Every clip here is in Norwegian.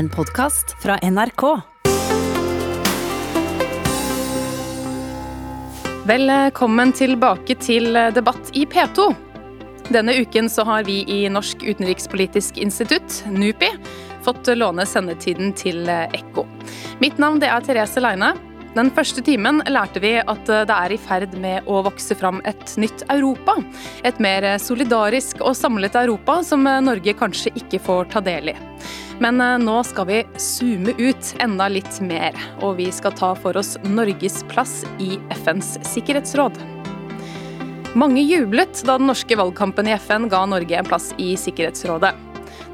En podkast fra NRK. Velkommen tilbake til debatt i P2. Denne uken så har vi i Norsk utenrikspolitisk institutt, NUPI, fått låne sendetiden til Ekko. Mitt navn det er Therese Leine. Den første timen lærte vi at det er i ferd med å vokse fram et nytt Europa. Et mer solidarisk og samlet Europa som Norge kanskje ikke får ta del i. Men nå skal vi zoome ut enda litt mer, og vi skal ta for oss Norges plass i FNs sikkerhetsråd. Mange jublet da den norske valgkampen i FN ga Norge en plass i Sikkerhetsrådet.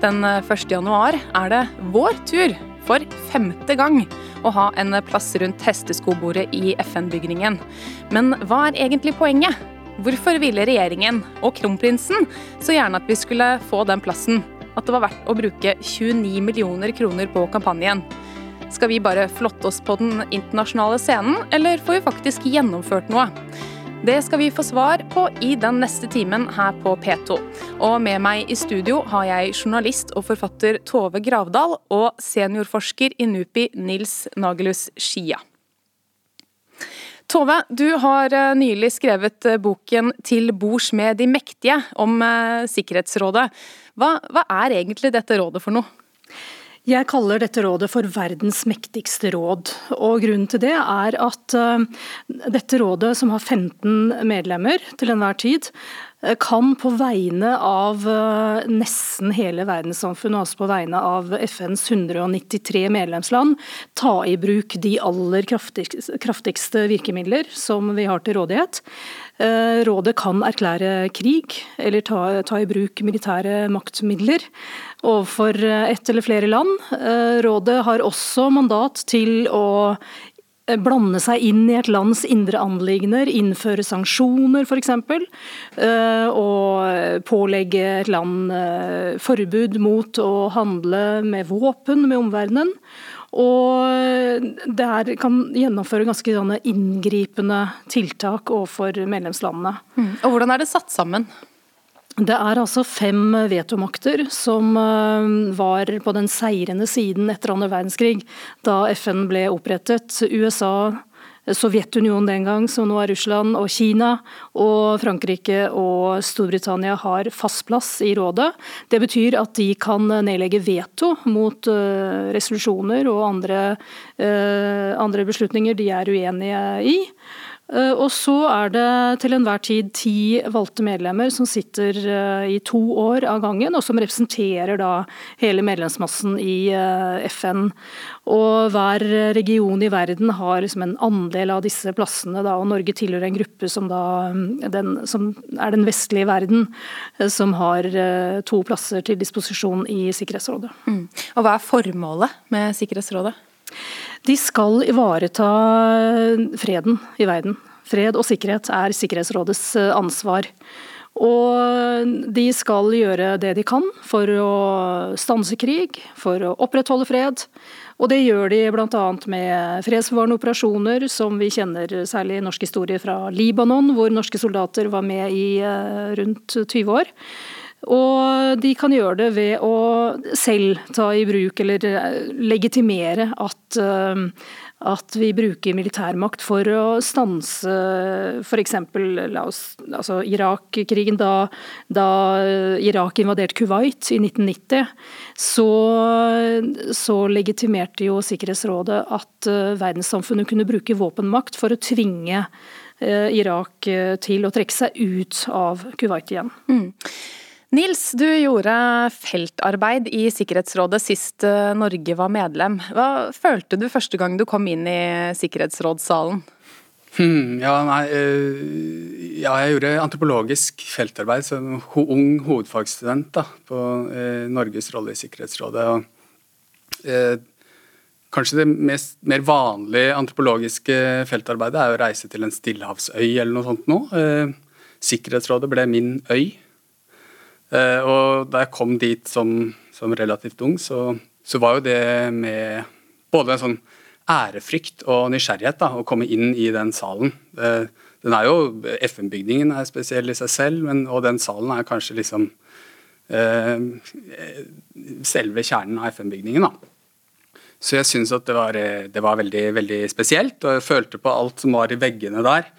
Den 1. Eh, januar er det vår tur for femte gang å ha en plass rundt hesteskobordet i FN-bygningen. Men hva er egentlig poenget? Hvorfor ville regjeringen og kronprinsen så gjerne at vi skulle få den plassen? At det var verdt å bruke 29 millioner kroner på kampanjen? Skal vi bare flotte oss på den internasjonale scenen, eller får vi faktisk gjennomført noe? Det skal vi få svar på i den neste timen her på P2. Og med meg i studio har jeg journalist og forfatter Tove Gravdal og seniorforsker i NUPI Nils Nagelus Skia. Tove, du har eh, nylig skrevet eh, boken 'Til bords med de mektige' om eh, Sikkerhetsrådet. Hva, hva er egentlig dette rådet for noe? Jeg kaller dette rådet for verdens mektigste råd. og Grunnen til det er at uh, dette rådet, som har 15 medlemmer til enhver tid, kan på vegne av uh, nesten hele verdenssamfunnet, altså på vegne av FNs 193 medlemsland, ta i bruk de aller kraftigste, virkemidler som vi har til rådighet. Rådet kan erklære krig eller ta, ta, i bruk militære maktmidler overfor ett eller flere land. Rådet har også mandat til å blande seg inn i et lands indre anliggender, innføre sanksjoner f.eks. Og pålegge et land forbud mot å handle med våpen med omverdenen. Og det her kan gjennomføre ganske inngripende tiltak overfor medlemslandene. Mm. Og Hvordan er det satt sammen? Det er altså fem vetomakter som eh, var på den seirende siden etter andre verdenskrig, da FN ble opprettet. USA, Sovjetunionen den gang, som nå er Russland, og Kina. Og Frankrike og Storbritannia har fast plass i rådet. Det betyr at de kan nedlegge veto mot uh, resolusjoner og andre, uh, andre beslutninger de er uenige i. Eh, og så er det til enhver tid ti valgte medlemmer som sitter eh, i to år av gangen, og som representerer da hele medlemsmassen i eh, FN. Og hver region i verden har liksom en andel av disse plassene, da, og Norge tilhører en gruppe som, da, den, som er den vestlige verden, som har to plasser til disposisjon i Sikkerhetsrådet. Mm. Og Hva er formålet med Sikkerhetsrådet? De skal ivareta freden i verden. Fred og sikkerhet er Sikkerhetsrådets eh, ansvar. Og de skal gjøre det de kan for å stanse krig, for å opprettholde fred. Og det gjør de bl.a. med fredsbevarende operasjoner, som vi kjenner særlig i norsk historie fra Libanon, hvor norske soldater var med i eh, rundt 20 år. Og de kan gjøre det ved å selv ta i bruk eller eh, legitimere at, eh, at vi bruker militærmakt for å stanse f.eks. Altså Irak-krigen. Da, da, Irak invaderte Kuwait i 1990, så, så legitimerte jo Sikkerhetsrådet at eh, verdenssamfunnet kunne bruke våpenmakt for å tvinge Irak til å trekke seg ut av Kuwait igjen. Mm. Nils, du gjorde feltarbeid i Sikkerhetsrådet sist eh, Norge var medlem. Hva følte du første gang du kom inn i Sikkerhetsrådssalen? Hmm, ja, nei, uh, ja, jeg gjorde antropologisk feltarbeid som ho ung hovedfagsstudent da, på uh, Norges rolle i Sikkerhetsrådet. Og, uh, kanskje det mest, mer vanlige antropologiske feltarbeidet er å reise til en stillehavsøy eller noe sånt nå. Sikkerhetsrådet ble min øy. Eh, og da jeg kom dit som, som relativt ung, så, så, var jo det med både en sånn ærefrykt og nysgjerrighet da, å komme inn i den salen. Eh, den er jo, FN-bygningen er spesiell i seg selv, men, og den salen er kanskje liksom eh, selve kjernen av FN-bygningen. Så jeg syns at det var, det var, veldig, veldig spesielt, og jeg følte på alt som var i veggene der.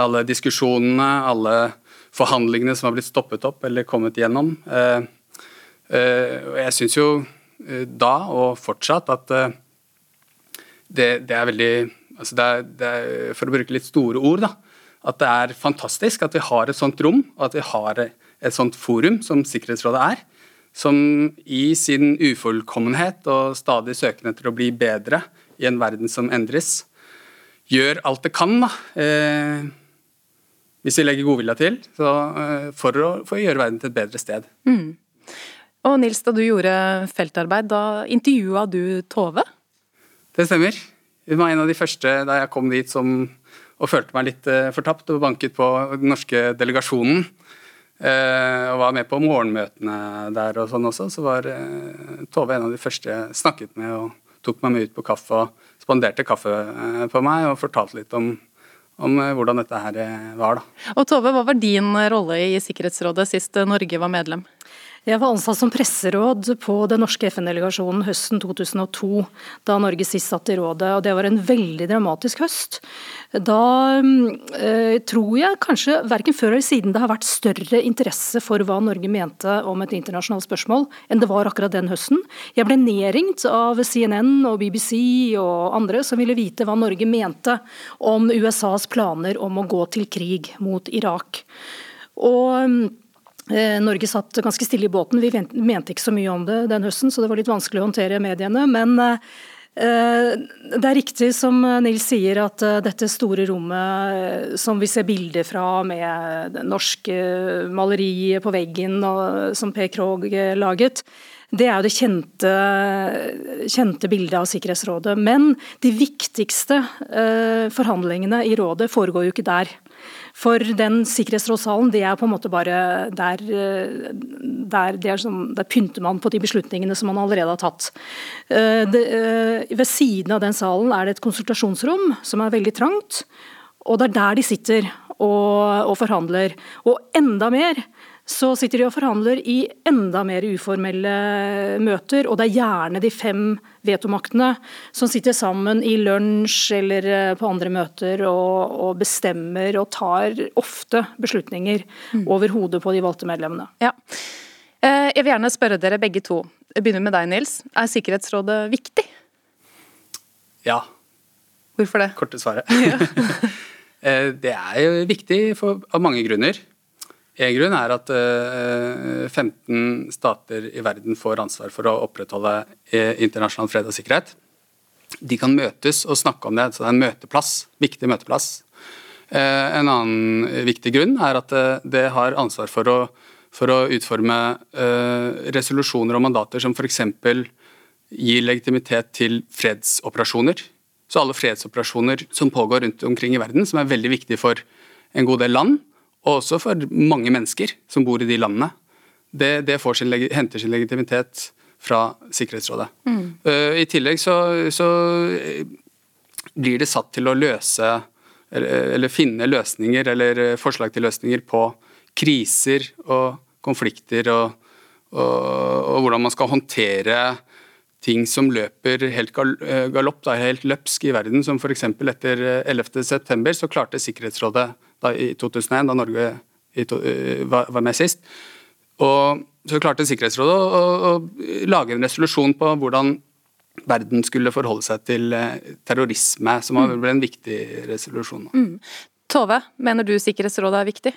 Alle diskusjonene, alle forhandlingene som har blitt stoppet opp eller kommet gjennom. Eh, eh, jeg syns jo eh, da, og fortsatt, at det, det er veldig altså det er, det er, For å bruke litt store ord, da. At det er fantastisk at vi har et sånt rom, og at vi har et sånt forum som Sikkerhetsrådet er som i sin ufullkommenhet og stadig søken etter å bli bedre i en verden som endres, gjør alt det kan, da, hvis vi legger godvilja til, så, eh, for, å, for, å, gjøre verden til et bedre sted. Mm. Og Nils, da du gjorde feltarbeid, da intervjua du Tove? Det stemmer. Hun var en av de første da jeg kom dit som, og følte meg litt eh, fortapt og banket på den norske delegasjonen. Eh, og var med på morgenmøtene der og sånn også. Så var Tove en av de første jeg snakket med og tok meg med ut på kaffe og spanderte kaffe på meg og fortalte litt om, om hvordan dette her var. Da. Og Tove, hva var din rolle i Sikkerhetsrådet sist Norge var medlem? Jeg var ansatt som presseråd på den norske FN-delegasjonen høsten 2002, da Norge sist satt i rådet. og Det var en veldig dramatisk høst. Da eh, tror jeg kanskje verken før eller siden det har vært større interesse for hva Norge mente om et internasjonalt spørsmål, enn det var akkurat den høsten. Jeg ble nedringt av CNN og BBC og andre som ville vite hva Norge mente om USAs planer om å gå til krig mot Irak. Og Norge satt ganske stille i båten. Vi mente ikke så mye om det den høsten, så det var litt vanskelig å håndtere mediene. Men eh, det er riktig som Nils sier, at eh, dette store rommet som vi ser bilder fra med norske maleriet på veggen som Per Krogh laget, det er jo det kjente, kjente, bildet av Sikkerhetsrådet. Men de viktigste forhandlingene i rådet foregår jo ikke der. For den sikkerhetsrådssalen, det er på en måte bare der, der, der, sånn, der pynter man på de beslutningene som man allerede har tatt. Eh, det, eh, ved siden av den salen er det et konsultasjonsrom som er veldig trangt. Og det er der de sitter og, og forhandler. Og enda mer så sitter de og forhandler i enda mer uformelle møter, og det er gjerne de fem vetomaktene som sitter sammen i lunsj eller eh, på andre møter og, og bestemmer og tar ofte beslutninger mm. over hodet på de valgte medlemmene. Ja. Eh, jeg vil gjerne spørre dere begge to. Jeg begynner med deg, Nils. Er Sikkerhetsrådet viktig? Ja. Hvorfor det? Korte svaret. Ja. Eh, det er jo viktig for, av mange grunner. En grunn er at 15 eh, stater i verden får ansvar for å opprettholde eh, internasjonal fred og sikkerhet. De kan møtes og snakke om det, så det er en møteplass, viktig møteplass. Eh, en annen viktig grunn er at det har ansvar for å, for å utforme resolusjoner og mandater som f.eks. gir legitimitet til fredsoperasjoner. Så alle fredsoperasjoner som pågår rundt omkring i verden, som er veldig viktige for en god del land, og også for mange mennesker som bor i de landene. Det, det sin, henter sin legitimitet fra Sikkerhetsrådet. Mm. Uh, I tillegg så, så, eh, blir det satt til å løse eller, eller, finne løsninger eller eh, forslag til løsninger på kriser og konflikter og, og, og hvordan man skal håndtere ting som løper helt galopp, da, helt løpsk i verden, som f.eks. etter 11.9. så klarte Sikkerhetsrådet da, i 2001, da Norge to, eh, var, var med sist. Og så klarte Sikkerhetsrådet å, å, å, lage en resolusjon på hvordan verden skulle forholde seg til eh, terrorisme, som mm. ble en viktig resolusjon. Mm. Tove, mener du Sikkerhetsrådet er viktig?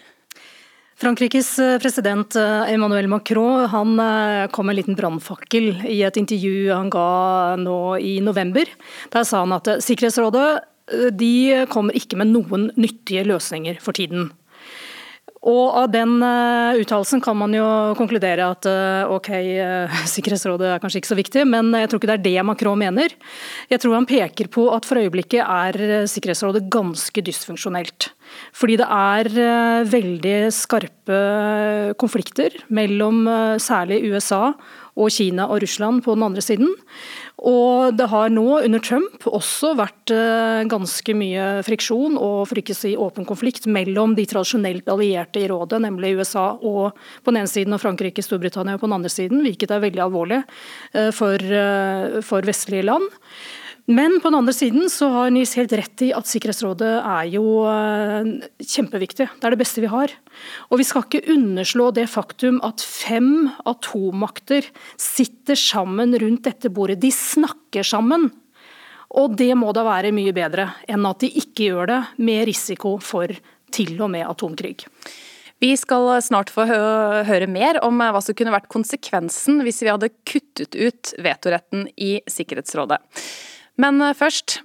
Frankrikes eh, president Emmanuel Macron han kom med en liten brannfakkel i et intervju han ga nå i november. Der sa han at Sikkerhetsrådet de kommer ikke med noen nyttige løsninger for tiden. Og Av den uh, uttalelsen kan man jo konkludere at uh, ok, Sikkerhetsrådet er kanskje ikke så viktig, men jeg tror ikke det er det Macron mener. Jeg tror han peker på at for øyeblikket er Sikkerhetsrådet ganske dysfunksjonelt. Fordi det er veldig skarpe konflikter mellom særlig USA og Kina og Russland på den andre siden. Og det har nå under Trump også vært eh, ganske mye friksjon og for ikke å si åpen konflikt mellom de tradisjonelt allierte i rådet, nemlig USA og på den ene siden og Frankrike, Storbritannia på den andre siden, hvilket er veldig alvorlig eh, for, eh, for vestlige land. Men på den andre siden så har Nils helt rett i at Sikkerhetsrådet er jo eh, kjempeviktig. Det er det beste vi har. Og vi skal ikke underslå det faktum at fem atommakter sitter sammen rundt dette bordet. De snakker sammen. Og det må da være mye bedre enn at de ikke gjør det, med risiko for til og med atomkrig. Vi skal snart få høre mer om hva som kunne vært konsekvensen hvis vi hadde kuttet ut vetoretten i Sikkerhetsrådet. Men eh, først.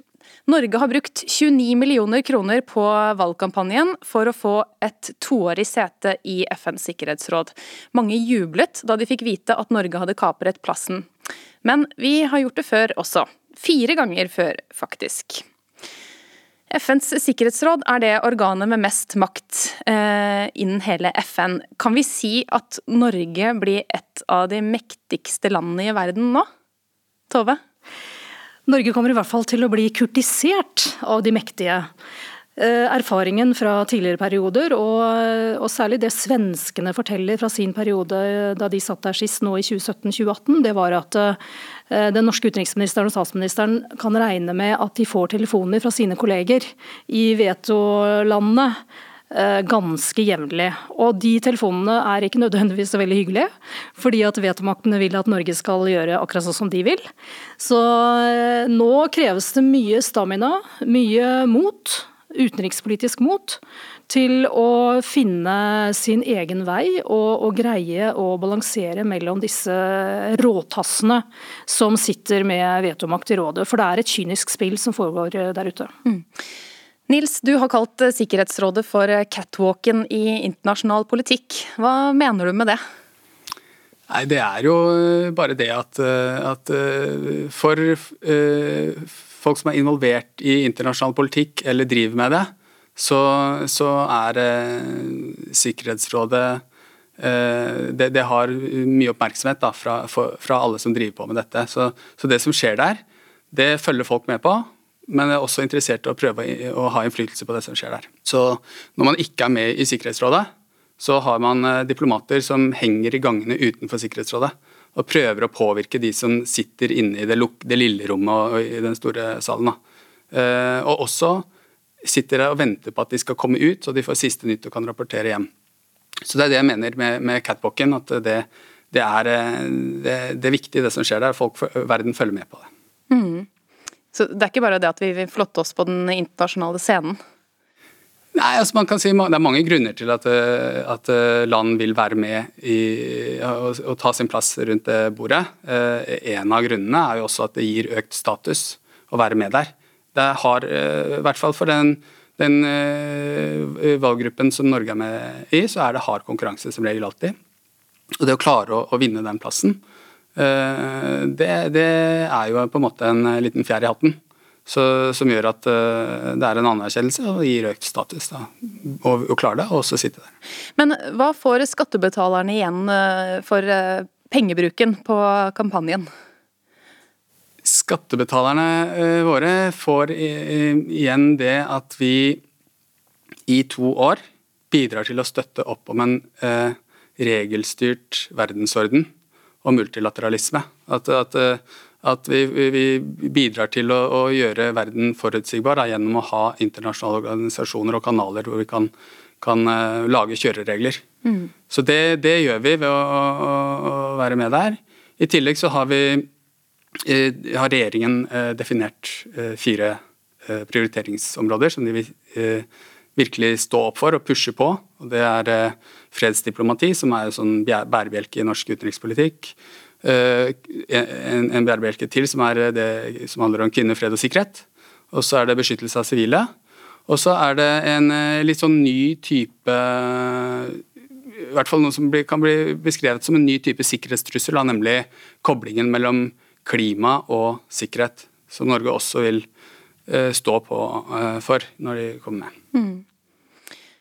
Norge har brukt 29 millioner kroner på valgkampanjen for å få et toårig sete i FNs sikkerhetsråd. Mange jublet da de fikk vite at Norge hadde kapret plassen. Men vi har gjort det før også. Fire ganger før, faktisk. FNs sikkerhetsråd er det organet med mest makt eh, innen hele FN. Kan vi si at Norge blir et av de mektigste landene i verden nå? Tove? Norge kommer i hvert fall til å bli kurtisert av de mektige. Eh, erfaringen fra tidligere perioder, og, og, særlig det svenskene forteller fra sin periode da de satt der sist nå i 2017-2018, det var at uh, den norske utenriksministeren og statsministeren kan regne med at de får telefoner fra sine kolleger i vetolandene Eh, ganske jevnlig. Og de telefonene er ikke nødvendigvis så veldig hyggelige, fordi at vetomaktene vil at Norge skal gjøre akkurat sånn som de vil. Så eh, nå kreves det mye stamina, mye mot, utenrikspolitisk mot, til å finne sin egen vei og, og greie å balansere mellom disse råtassene som sitter med vetomakt i rådet. For det er et kynisk spill som foregår eh, der ute. Mm. Nils, du har kalt eh, Sikkerhetsrådet for eh, catwalken i internasjonal politikk. Hva mener du med det? Nei, Det er jo eh, bare det at, at for folk som er involvert i internasjonal politikk eller driver med det, så, så er Sikkerhetsrådet det, det, har mye oppmerksomhet da, fra, fra, alle som driver på med dette. Så, så det som skjer der, det følger folk med på men er også interessert i å prøve å ha innflytelse på det som skjer der. Så når man ikke er med i Sikkerhetsrådet, så har man eh, diplomater som henger i gangene utenfor Sikkerhetsrådet og prøver å påvirke de som sitter inne i det, det lille rommet og i den store salen. Uh, og også sitter der og venter på at de skal komme ut, så de får siste nytt og kan rapportere hjem. Så Det er det jeg mener med, med catwalken, at det, det er, eh, det, det er viktig det som skjer der. Folk, verden følger med på det. Mm. Så det er ikke bare det at vi vil flotte oss på den internasjonale scenen? Nei, altså man kan si Det er mange grunner til at, eh, at eh, land vil være med i, og, og, ta sin plass rundt det bordet. Eh, en av grunnene er jo også at det gir økt status å være med der. Det har, i hvert fall for den, den valggruppen som Norge er med i, så er det hard konkurranse som regel alltid. Og det å klare å, å vinne den plassen, det, det, er jo på en måte en liten fjær i hatten. Så, som gjør at uh, det er en anerkjennelse og gir økt status. Da, og, og klare det, og også sitte der. Men hva får skattebetalerne igjen for pengebruken på kampanjen? Skattebetalerne våre får igjen det at vi i to år bidrar til å støtte opp om en regelstyrt verdensorden og multilateralisme. At, at, at vi, vi, bidrar til å, å, gjøre verden forutsigbar da, gjennom å ha internasjonale organisasjoner og kanaler hvor vi kan, kan uh, lage kjøreregler. Mm. Så det, det, gjør vi ved å, å, å, være med der. I tillegg så har vi uh, har regjeringen uh, definert fire prioriteringsområder som de vil virkelig stå opp for og pushe på. og Det er eh, fredsdiplomati, som er en sånn bærebjelke i norsk utenrikspolitikk. Eh, en, en bærebjelke til som, er det, som handler om kvinner, fred og sikkerhet. Og så er det beskyttelse av sivile. Og så er det en eh, litt sånn ny type i hvert fall noe som kan bli beskrevet som en ny type sikkerhetstrussel, nemlig koblingen mellom klima og sikkerhet, som Norge også vil stå på for når de kommer med. Mm.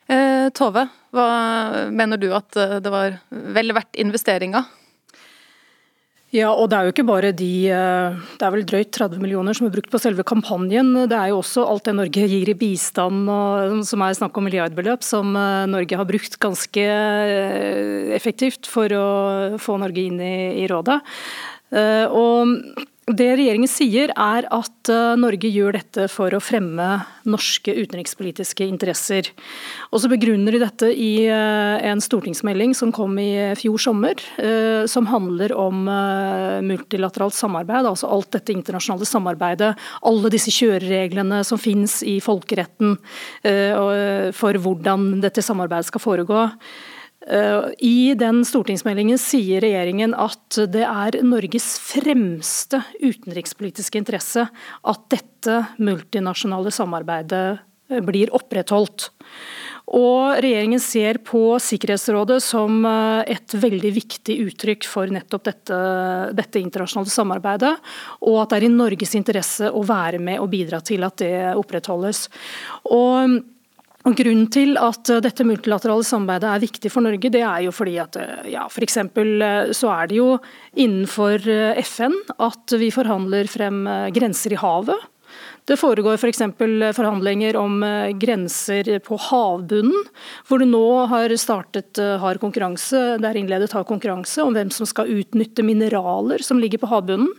Eh, Tove, hva mener du at eh, det var vel verdt investeringa? Ja, og Det er jo ikke bare de eh, Det er vel drøyt 30 millioner som er brukt på selve kampanjen. Det er jo også alt det Norge gir i bistand, og, som er snakk om milliardbeløp, som Norge har brukt ganske effektivt for å få Norge inn i, i rådet. Og det regjeringen sier er at eh, Norge gjør dette for å fremme norske utenrikspolitiske interesser. Og så begrunner de dette i eh, en stortingsmelding som kom i fjor sommer, eh, som handler om multilateralt samarbeid, altså alt dette internasjonale samarbeidet. Alle disse kjørereglene som finnes i folkeretten for hvordan dette samarbeidet skal foregå. Eh, I den stortingsmeldingen sier regjeringen at det er Norges fremste utenrikspolitiske interesse at dette multinasjonale samarbeidet eh, blir opprettholdt. Og Regjeringen ser på Sikkerhetsrådet som eh, et veldig viktig uttrykk for nettopp dette, dette, internasjonale samarbeidet, og at det er i Norges interesse å være med og bidra til at det opprettholdes. Og og Grunnen til at eh, dette multilaterale samarbeidet er viktig for Norge, det er jo fordi at eh, ja, f.eks. Eh, så er det jo innenfor FN at vi forhandler frem grenser i havet. Det foregår f.eks. For forhandlinger om grenser på havbunnen, hvor det nå har startet hard konkurranse, det er innledet hard konkurranse om hvem som skal utnytte mineraler som ligger på havbunnen.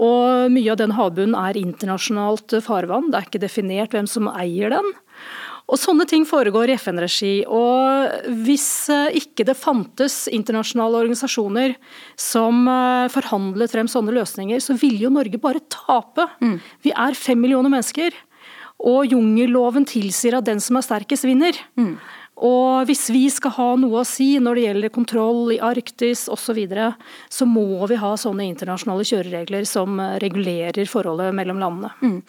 Og Mye av den havbunnen er internasjonalt farvann, det er ikke definert hvem som eier den. Og Sånne ting foregår i FN-regi. og Hvis eh, ikke det fantes internasjonale organisasjoner som eh, forhandlet frem sånne løsninger, så ville jo Norge bare tape. Mm. Vi er fem millioner mennesker. Og jungelloven tilsier at den som er sterkest, vinner. Mm. Og Hvis vi skal ha noe å si når det gjelder kontroll i Arktis osv., så, videre, så må vi ha sånne internasjonale kjøreregler som eh, regulerer forholdet mellom landene. Mm.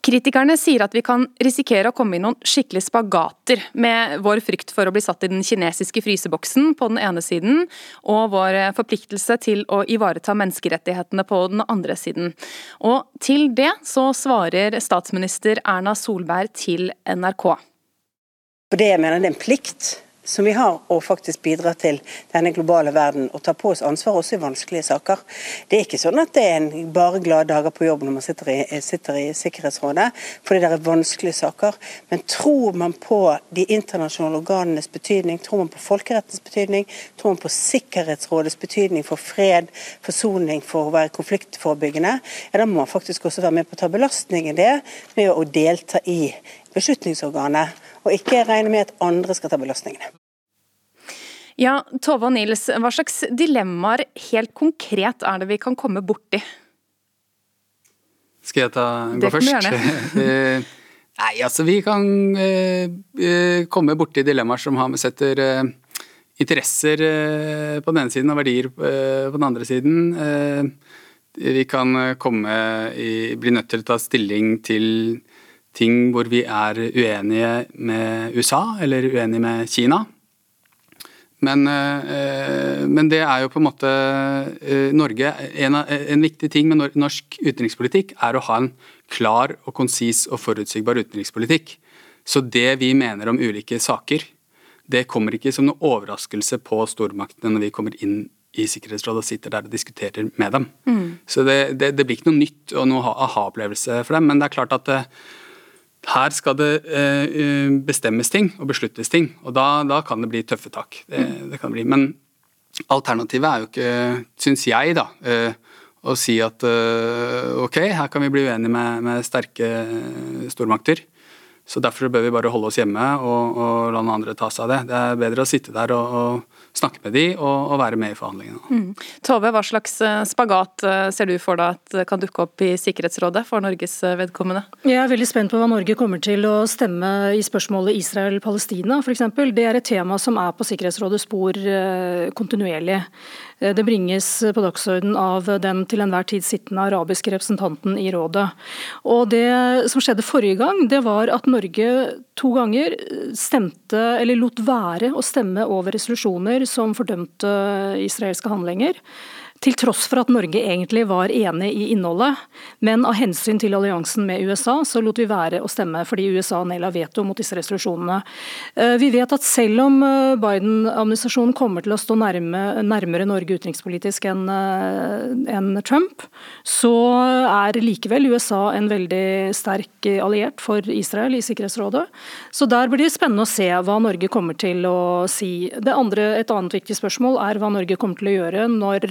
Kritikerne sier at vi kan risikere å komme i noen skikkelig spagater med vår frykt for å bli satt i den kinesiske fryseboksen på den ene siden, og vår forpliktelse til å ivareta menneskerettighetene på den andre siden. Og til det så svarer statsminister Erna Solberg til NRK. For det jeg mener det er en plikt som vi har å faktisk bidra til denne globale verden og ta på oss ansvar også i vanskelige saker. Det er ikke sånn at det er en bare glade dager på jobb når man sitter i, sitter i Sikkerhetsrådet, fordi det er vanskelige saker. Men tror man på de internasjonale organenes betydning, tror man på folkerettens betydning, tror man på Sikkerhetsrådets betydning for fred, forsoning, for å være konfliktforebyggende, ja, da må man faktisk også være med på å ta belastningen det med å delta i beslutningsorganet, og ikke regne med at andre skal ta belastningene. Ja, Tove og Nils, hva slags dilemmaer helt konkret er det vi kan komme borti? Skal jeg ta, gå først? Eh, nei, altså vi kan eh, eh, komme borti dilemmaer som har setter eh, interesser eh, på den ene siden og verdier eh, på den andre siden. vi kan komme i, bli nødt til å ta stilling til ting hvor vi er uenige med USA eller uenige med Kina. Men, eh, men, det er jo på en måte eh, Norge en, en, viktig ting med norsk utenrikspolitikk er å ha en klar og konsis og forutsigbar utenrikspolitikk. Så det vi mener om ulike saker, det kommer ikke som noen overraskelse på stormaktene når vi kommer inn i Sikkerhetsrådet og sitter der og diskuterer med dem. Mm. Så det, det, det, blir ikke noe nytt og noe aha-opplevelse for dem. Men det er klart at her skal det eh, bestemmes ting og besluttes ting, og da, da kan det bli tøffe tak. Det, det bli. Men alternativet er jo ikke, syns jeg, da, eh, å si at eh, ok, her kan vi bli uenige med, med sterke stormakter. Så Derfor bør vi bare holde oss hjemme og, og la noen andre ta seg av det. Det er bedre å sitte der og, og snakke med de og, og, være med i forhandlingene. Mm. Tove, hva slags eh, spagat eh, ser du for deg at kan dukke opp i Sikkerhetsrådet for Norges eh, vedkommende? Jeg er veldig spent på hva Norge kommer til å stemme i spørsmålet Israel-Palestina f.eks. Det er et tema som er på Sikkerhetsrådets spor kontinuerlig. Eh, det bringes på dagsorden av den til enhver tid sittende arabiske representanten i rådet. Og Det som skjedde forrige gang, det var at Norge to ganger stemte, eller lot være å stemme over resolusjoner som fordømte israelske handlinger. Til tross for at Norge egentlig var enig i innholdet. Men av hensyn til alliansen med USA, så lot vi være å stemme fordi USA nedla veto mot disse resolusjonene. Eh, vi vet at selv om eh, Biden-administrasjonen kommer til å stå nærme, nærmere Norge utenrikspolitisk enn eh, en Trump, så er likevel USA en veldig sterk alliert for Israel i Sikkerhetsrådet. Så der blir det spennende å se hva Norge kommer til å si. Andre, et annet viktig spørsmål er hva Norge kommer til å gjøre når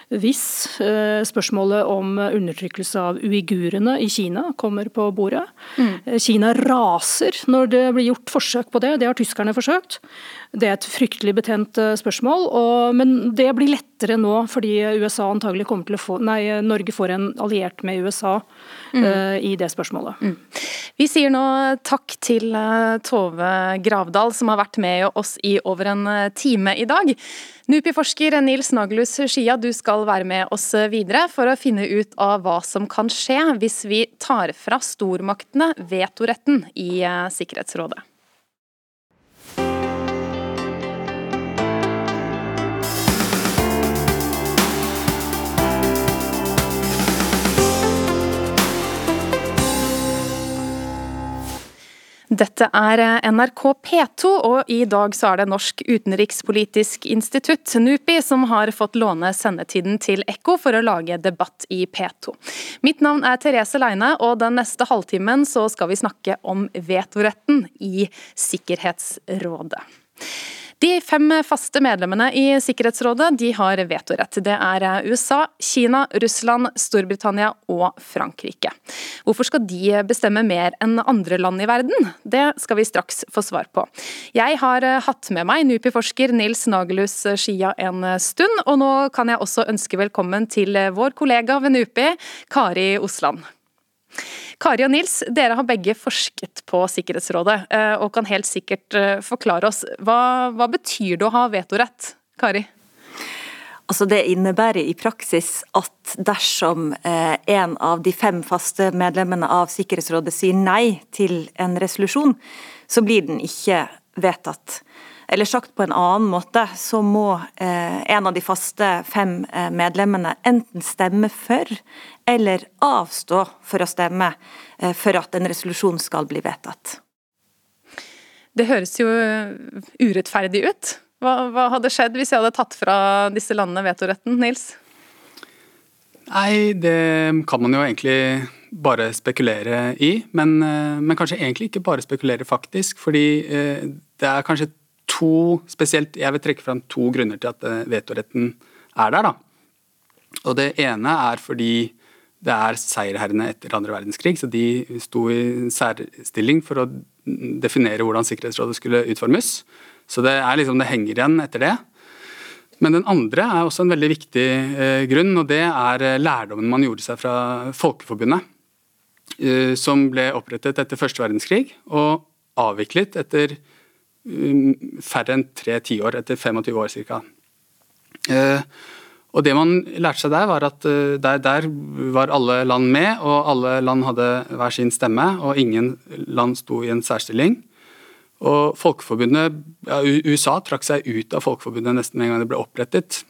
hvis eh, spørsmålet om undertrykkelse av uigurene i Kina kommer på bordet. Mm. Kina raser når det blir gjort forsøk på det, det har tyskerne forsøkt. Det er et fryktelig betent eh, spørsmål, og, men det blir lettere nå fordi USA antagelig kommer til å få, nei, Norge får en alliert med USA mm. uh, i det spørsmålet. Mm. Vi sier nå takk til Tove Gravdal som har vært med oss i over en time i dag. NUPI-forsker Nils Nagelus Skia, du skal være med oss videre for å finne ut av hva som kan skje hvis vi tar fra stormaktene vetoretten i Sikkerhetsrådet. Dette er NRK P2, og i dag så er det Norsk utenrikspolitisk institutt, NUPI, som har fått låne sendetiden til Ekko for å lage debatt i P2. Mitt navn er Therese Leine, og den neste halvtimen så skal vi snakke om vetoretten i Sikkerhetsrådet. De fem faste medlemmene i Sikkerhetsrådet de har vetorett. Det er USA, Kina, Russland, Storbritannia og Frankrike. Hvorfor skal de bestemme mer enn andre land i verden? Det skal vi straks få svar på. Jeg har hatt med meg NUPI-forsker Nils Nagelhus Skia en stund, og nå kan jeg også ønske velkommen til vår kollega ved NUPI, Kari Osland. Kari og Nils, dere har begge forsket på Sikkerhetsrådet, eh, og kan helt sikkert eh, forklare oss. Hva, hva betyr det å ha vetorett? Kari? Altså Det innebærer i praksis at dersom eh, en av de fem faste medlemmene av Sikkerhetsrådet sier nei til en resolusjon, så blir den ikke vedtatt. Eller sagt på en annen måte, så må eh, en av de faste fem eh, medlemmene enten stemme for eller avstå for å stemme eh, for at en resolusjon skal bli vedtatt. Det høres jo urettferdig ut. Hva, hva hadde skjedd hvis jeg hadde tatt fra disse landene vetoretten, Nils? Nei, det kan man jo egentlig bare spekulere i. Men, men kanskje egentlig ikke bare spekulere, faktisk. Fordi det er kanskje to spesielt, Jeg vil trekke fram to grunner til at eh, vetoretten er der. da. Og Det ene er fordi det er seierherrene etter andre verdenskrig, så de sto i særstilling for å definere hvordan Sikkerhetsrådet skulle utformes. Så det, er liksom, det henger igjen etter det. Men den andre er også en veldig viktig eh, grunn, og det er eh, lærdommen man gjorde seg fra Folkeforbundet. Eh, som ble opprettet etter første verdenskrig og avviklet etter færre enn tre tiår, etter 25 år ca. Eh, og det man lærte seg der, var at eh, der, der, var alle land med, og alle land hadde hver sin stemme, og ingen land sto i en særstilling. Og Folkeforbundet, ja, USA trakk seg ut av Folkeforbundet nesten med en gang det ble opprettet.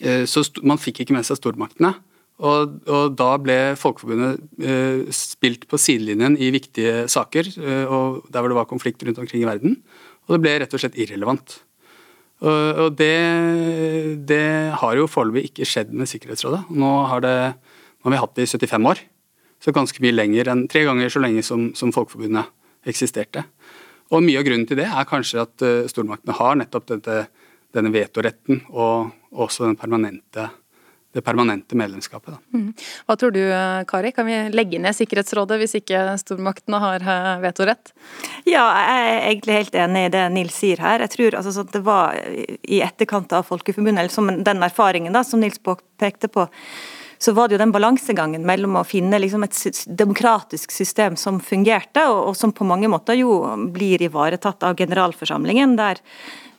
Eh, så man fikk ikke med seg stormaktene. Og, og da ble Folkeforbundet spilt på sidelinjen i viktige saker, og der hvor det var konflikt rundt omkring i verden. Og det ble rett og slett irrelevant. Og, det, det, har jo foreløpig ikke skjedd med Sikkerhetsrådet. Nå har, det, nå har vi hatt det i 75 år, så ganske mye lenger enn tre ganger så lenge som, som Folkeforbundet eksisterte. Og Mye av grunnen til det er kanskje at uh, stormaktene har nettopp dette, denne vetoretten og også den permanente det permanente medlemskapet. Mm. Hva tror du Kari, kan vi legge ned Sikkerhetsrådet hvis ikke stormaktene har eh, vetorett? Ja, jeg er egentlig helt enig i det Nils sier her. Jeg tror altså, det var i etterkant av Folkeforbundet, eller som den erfaringen da, som Nils pekte på, så var det jo den balansegangen mellom å finne liksom et demokratisk system som fungerte, og, og som på mange måter jo blir ivaretatt av generalforsamlingen, der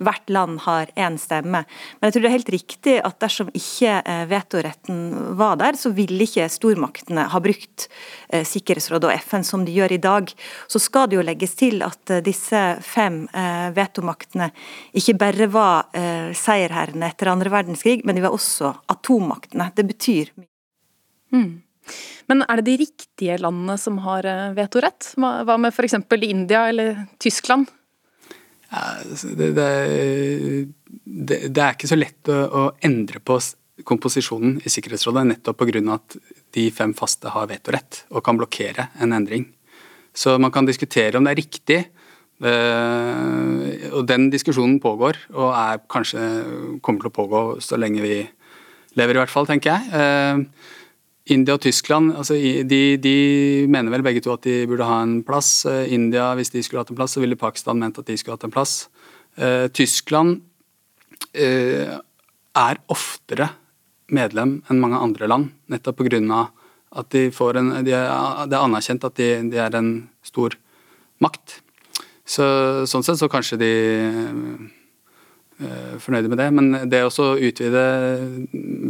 hvert land har én stemme. Men jeg tror det er helt riktig at dersom ikke eh, vetoretten var der, så ville ikke stormaktene ha brukt eh, Sikkerhetsrådet og FN som de gjør i dag. Så skal det jo legges til at eh, disse fem vetomaktene ikke bare var seierherrene etter andre verdenskrig, men de var også atommaktene. Det betyr mye. Mm. Men er det de riktige landene som har vetorett? Hva med f.eks. India eller Tyskland? Det, det, det, er ikke så lett å, å, endre på komposisjonen i Sikkerhetsrådet, nettopp pga. at de fem faste har vetorett og kan blokkere en endring. Så man kan diskutere om det er riktig, eh, og den diskusjonen pågår, og er kanskje kommer til å pågå så lenge vi lever, i hvert fall, tenker jeg. Eh, India og Tyskland altså de, de, mener vel begge to at de burde ha en plass. Eh, India, hvis de skulle hatt en plass, så ville Pakistan ment at de skulle hatt en plass. Uh, Tyskland uh, er oftere medlem enn mange andre land, nettopp pga. at de får en, de er, det er anerkjent at de, de, er en stor makt. Så, sånn sett så kanskje de Eh, fornøyde med det. Men det å utvide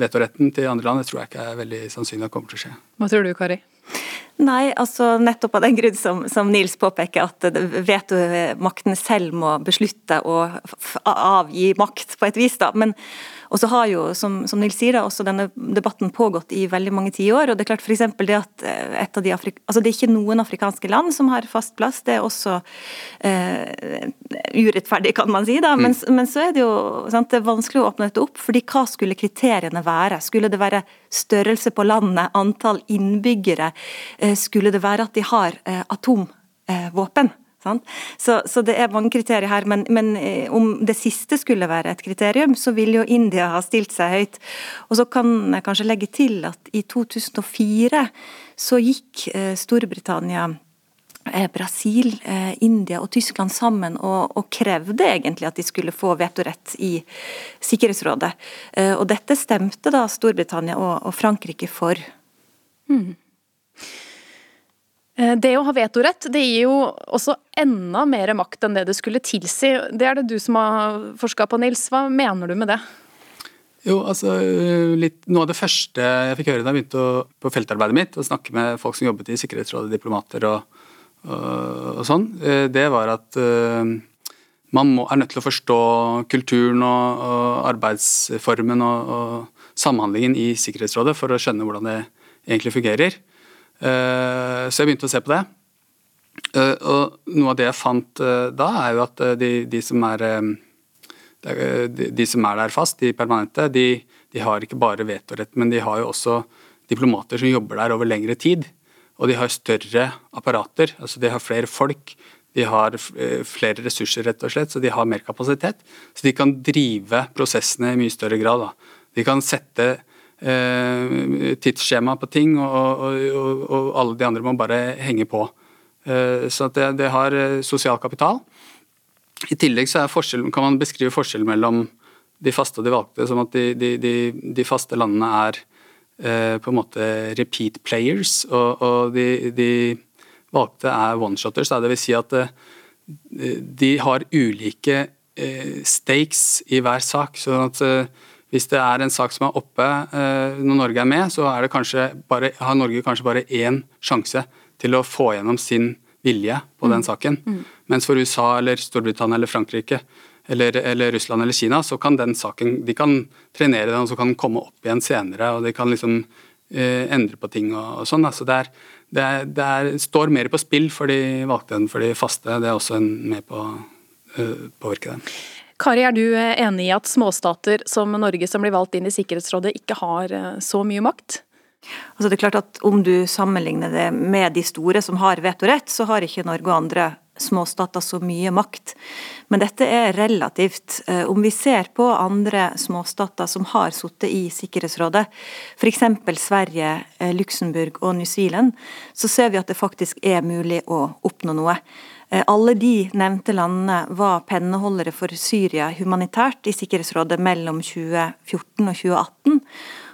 vetoretten til andre land, det tror jeg ikke er veldig sannsynlig at kommer til å skje. Hva tror du, Kari? Nei, altså nettopp av den grunn som, som Nils påpeker, at vetomakten selv må beslutte å avgi makt på et vis. da, men og så har jo, som, som Nils sier, også denne debatten pågått i veldig mange tiår. og Det er klart for det at eh, et av de Afrik altså det er ikke noen afrikanske land som har fast plass. Det er også eh, urettferdig, kan man si. da, mm. men, men, så er det jo sant, det er vanskelig å åpne dette opp. fordi hva skulle kriteriene være? Skulle det være størrelse på landet, antall innbyggere? Eh, skulle det være at de har eh, atomvåpen? Så, så, det er mange kriterier her, men, men, eh, om det siste skulle være et kriterium, så vil jo India ha stilt seg høyt. Og så kan jeg kanskje legge til at i 2004 så gikk eh, Storbritannia eh, Brasil, India og Tyskland sammen og, og, krevde egentlig at de skulle få vetorett i Sikkerhetsrådet. Og dette stemte da Storbritannia og, og Frankrike for. Mm. Eh, det å ha vetorett det gir jo også enda mer makt enn det det skulle tilsi. Det er det du som har forska på, Nils. Hva mener du med det? Jo, altså, litt, Noe av det første jeg fikk høre da jeg begynte å, på feltarbeidet mitt, å snakke med folk som jobbet i Sikkerhetsrådet, diplomater og, og, og sånn, eh, det var at uh, man må, er nødt til å forstå kulturen og, og arbeidsformen og, samhandlingen i Sikkerhetsrådet for å skjønne hvordan det egentlig fungerer. Eh, så jeg begynte å se på det. Eh, og noe av det jeg fant eh, da, er jo at de, de, som, er, de, som er der fast, de permanente, de, de, har ikke bare vetorett, men de har jo også diplomater som jobber der over lengre tid. Og de har større apparater, altså de har flere folk. De har flere ressurser, rett og slett, så de har mer kapasitet. Så de kan drive prosessene i mye større grad. Da. De kan sette tidsskjema på ting, og, og, og, alle de andre må bare henge på. Eh, så det, det, har eh, sosial kapital. I tillegg så kan man beskrive forskjellen mellom de faste og de valgte, som at de, de, de, de faste landene er på en måte repeat players, og, og de, valgte er one-shotters. Det vil si at de har ulike stakes i hver sak. sånn at hvis det er en sak som er oppe eh, når Norge er med, så er bare, har Norge kanskje bare én sjanse til å få gjennom sin vilje på mm. den saken. Mm. Mens for USA eller Storbritannia eller Frankrike eller, eller, Russland eller Kina, så kan den saken de kan trenere den og så kan den komme opp igjen senere. og De kan liksom eh, endre på ting og, og sånn. Så det, er, det, er, det er, står mer på spill for de valgte enn for de faste. Det er også en, med på å uh, påvirke det. Kari, er du eh, enig i at småstater som Norge som blir valgt inn i Sikkerhetsrådet, ikke har eh, så mye makt? Altså det er klart at Om du sammenligner det med de store som har vetorett, så har ikke Norge og andre småstater så mye makt. Men dette er relativt. Eh, om vi ser på andre småstater som har sittet i Sikkerhetsrådet, f.eks. Sverige, Luxembourg og New Zealand, så ser vi at det faktisk er mulig å oppnå noe. Eh, alle de nevnte landene var penneholdere for Syria humanitært i Sikkerhetsrådet mellom 2014 og 2018.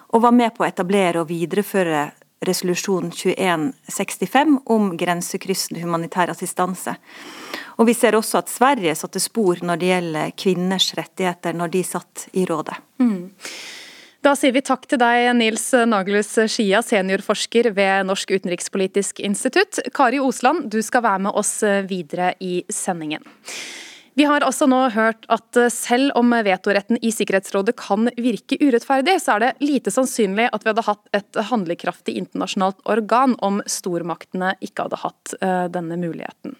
og var med på å etablere og videreføre resolusjon 2165 om grensekryssende humanitær assistanse. Og Vi ser også at Sverige satte spor når det gjelder kvinners rettigheter, når de satt i rådet. Mm. Da sier vi takk til deg, Nils Nagelhus Skia, seniorforsker ved Norsk utenrikspolitisk institutt. Kari Osland, du skal være med oss videre i sendingen. Vi har også nå hørt at selv om vetoretten i Sikkerhetsrådet kan virke urettferdig, så er det lite sannsynlig at vi hadde hatt et handlekraftig internasjonalt organ om stormaktene ikke hadde hatt eh, denne muligheten.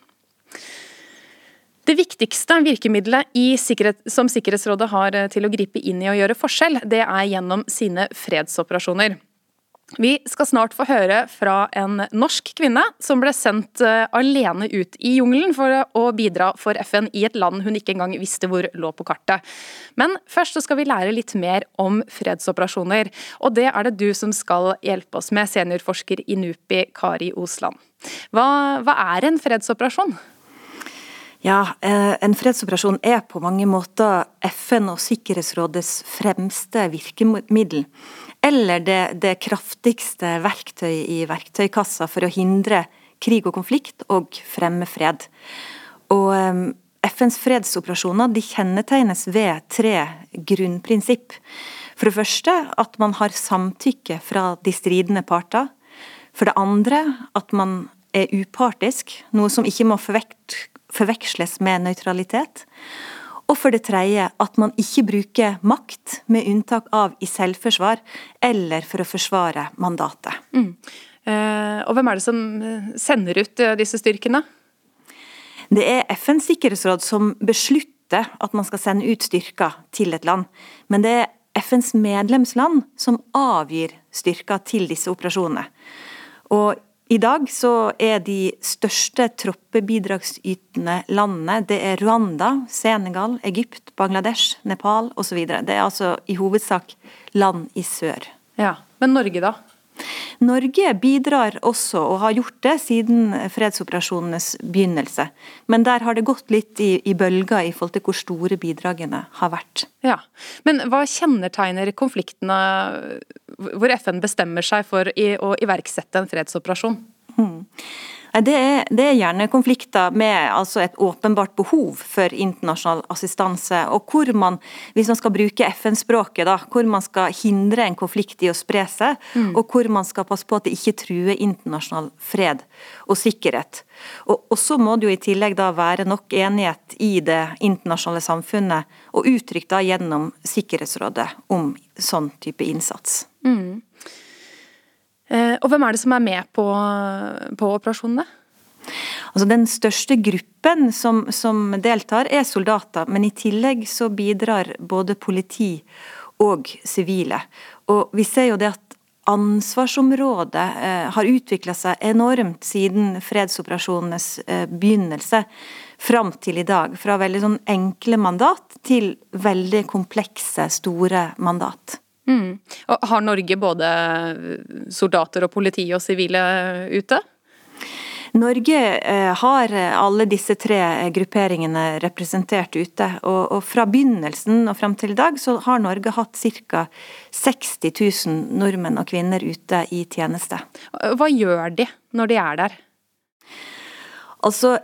Det viktigste virkemidlet sikkerhet, som Sikkerhetsrådet har eh, til å gripe inn i og gjøre forskjell, det er gjennom sine fredsoperasjoner. Vi skal snart få høre fra en norsk kvinne som ble sendt eh, alene ut i jungelen for å bidra for FN i et land hun ikke engang visste hvor lå på kartet. Men først skal vi lære litt mer om fredsoperasjoner. Og det er det du som skal hjelpe oss med, seniorforsker i NUPI, Kari Osland. Hva, hva er en fredsoperasjon? Ja, eh, En fredsoperasjon er på mange måter FN og Sikkerhetsrådets fremste virkemiddel eller det, det kraftigste verktøy i verktøykassa for å hindre krig og konflikt og fremme fred. Og um, FNs fredsoperasjoner de kjennetegnes ved tre grunnprinsipp. For det første at man har samtykke fra de stridende parter. For det andre at man er upartisk, noe som ikke må forveksles med nøytralitet. Og for det tredje at man ikke bruker makt, med unntak av i selvforsvar eller for å forsvare mandatet. Mm. Eh, og hvem er det som eh, sender ut eh, disse styrkene? Det er FNs sikkerhetsråd som beslutter at man skal sende ut styrker til et land. Men det er FNs medlemsland som avgir styrker til disse operasjonene. Og i dag så er de største troppebidragsytende landene det er Rwanda, Senegal, Egypt, Bangladesh, Nepal osv. Det er altså i hovedsak land i sør. Ja, Men Norge, da? Norge bidrar også, og har gjort det siden fredsoperasjonenes begynnelse. Men der har det gått litt i, i bølger i forhold til hvor store bidragene har vært. Ja, Men hva kjennetegner konfliktene hvor FN bestemmer seg for å iverksette en fredsoperasjon? Hmm. Det er, det er, gjerne konflikter med altså et åpenbart behov for internasjonal assistanse, og hvor man, hvis man skal bruke FN-språket, hvor man skal hindre en konflikt i å spre seg, mm. og hvor man skal passe på at det ikke truer internasjonal fred og sikkerhet. Og, og så må det jo i tillegg da være nok enighet i det internasjonale samfunnet, og uttrykt da gjennom Sikkerhetsrådet om sånn type innsats. Mm. Eh, og hvem er det som er med på, på operasjonene? Altså Den største gruppen som, som, deltar, er soldater, men i tillegg så bidrar både politi og sivile. Og vi ser jo det at ansvarsområdet eh, har utvikla seg enormt siden fredsoperasjonenes eh, begynnelse fram til i dag. Fra veldig sånn enkle mandat til veldig komplekse, store mandat. Mm. har Norge både soldater og politi og sivile ute? Norge eh, har alle disse tre grupperingene representert ute. Og, fra begynnelsen og fram til i dag så har Norge hatt ca. 60 000 nordmenn og kvinner ute i tjeneste. Hva gjør de når de er der? Altså,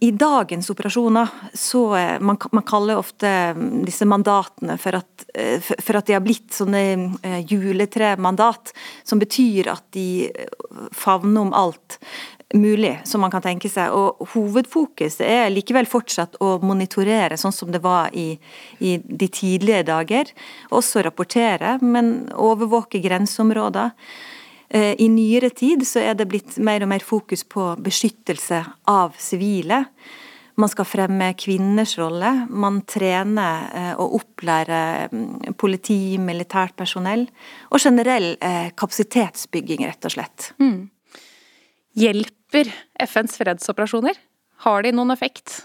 I dagens operasjoner så uh, man, man, kaller ofte disse mandatene for at, uh, for, at de har blitt sånne uh, juletremandat, som betyr at de favner om alt mulig som man kan tenke seg. Og Hovedfokuset er likevel fortsatt å monitorere, sånn som det var i, i de tidlige dager. Også rapportere, men overvåke grenseområder. Eh, I nyere tid så er det blitt mer og mer fokus på beskyttelse av sivile. Man skal fremme kvinners rolle. Man trener eh, og opplærer mm, politi, militært personell. Og generell eh, kapasitetsbygging, rett og slett. Mm. Hjelper FNs fredsoperasjoner? Har de noen effekt?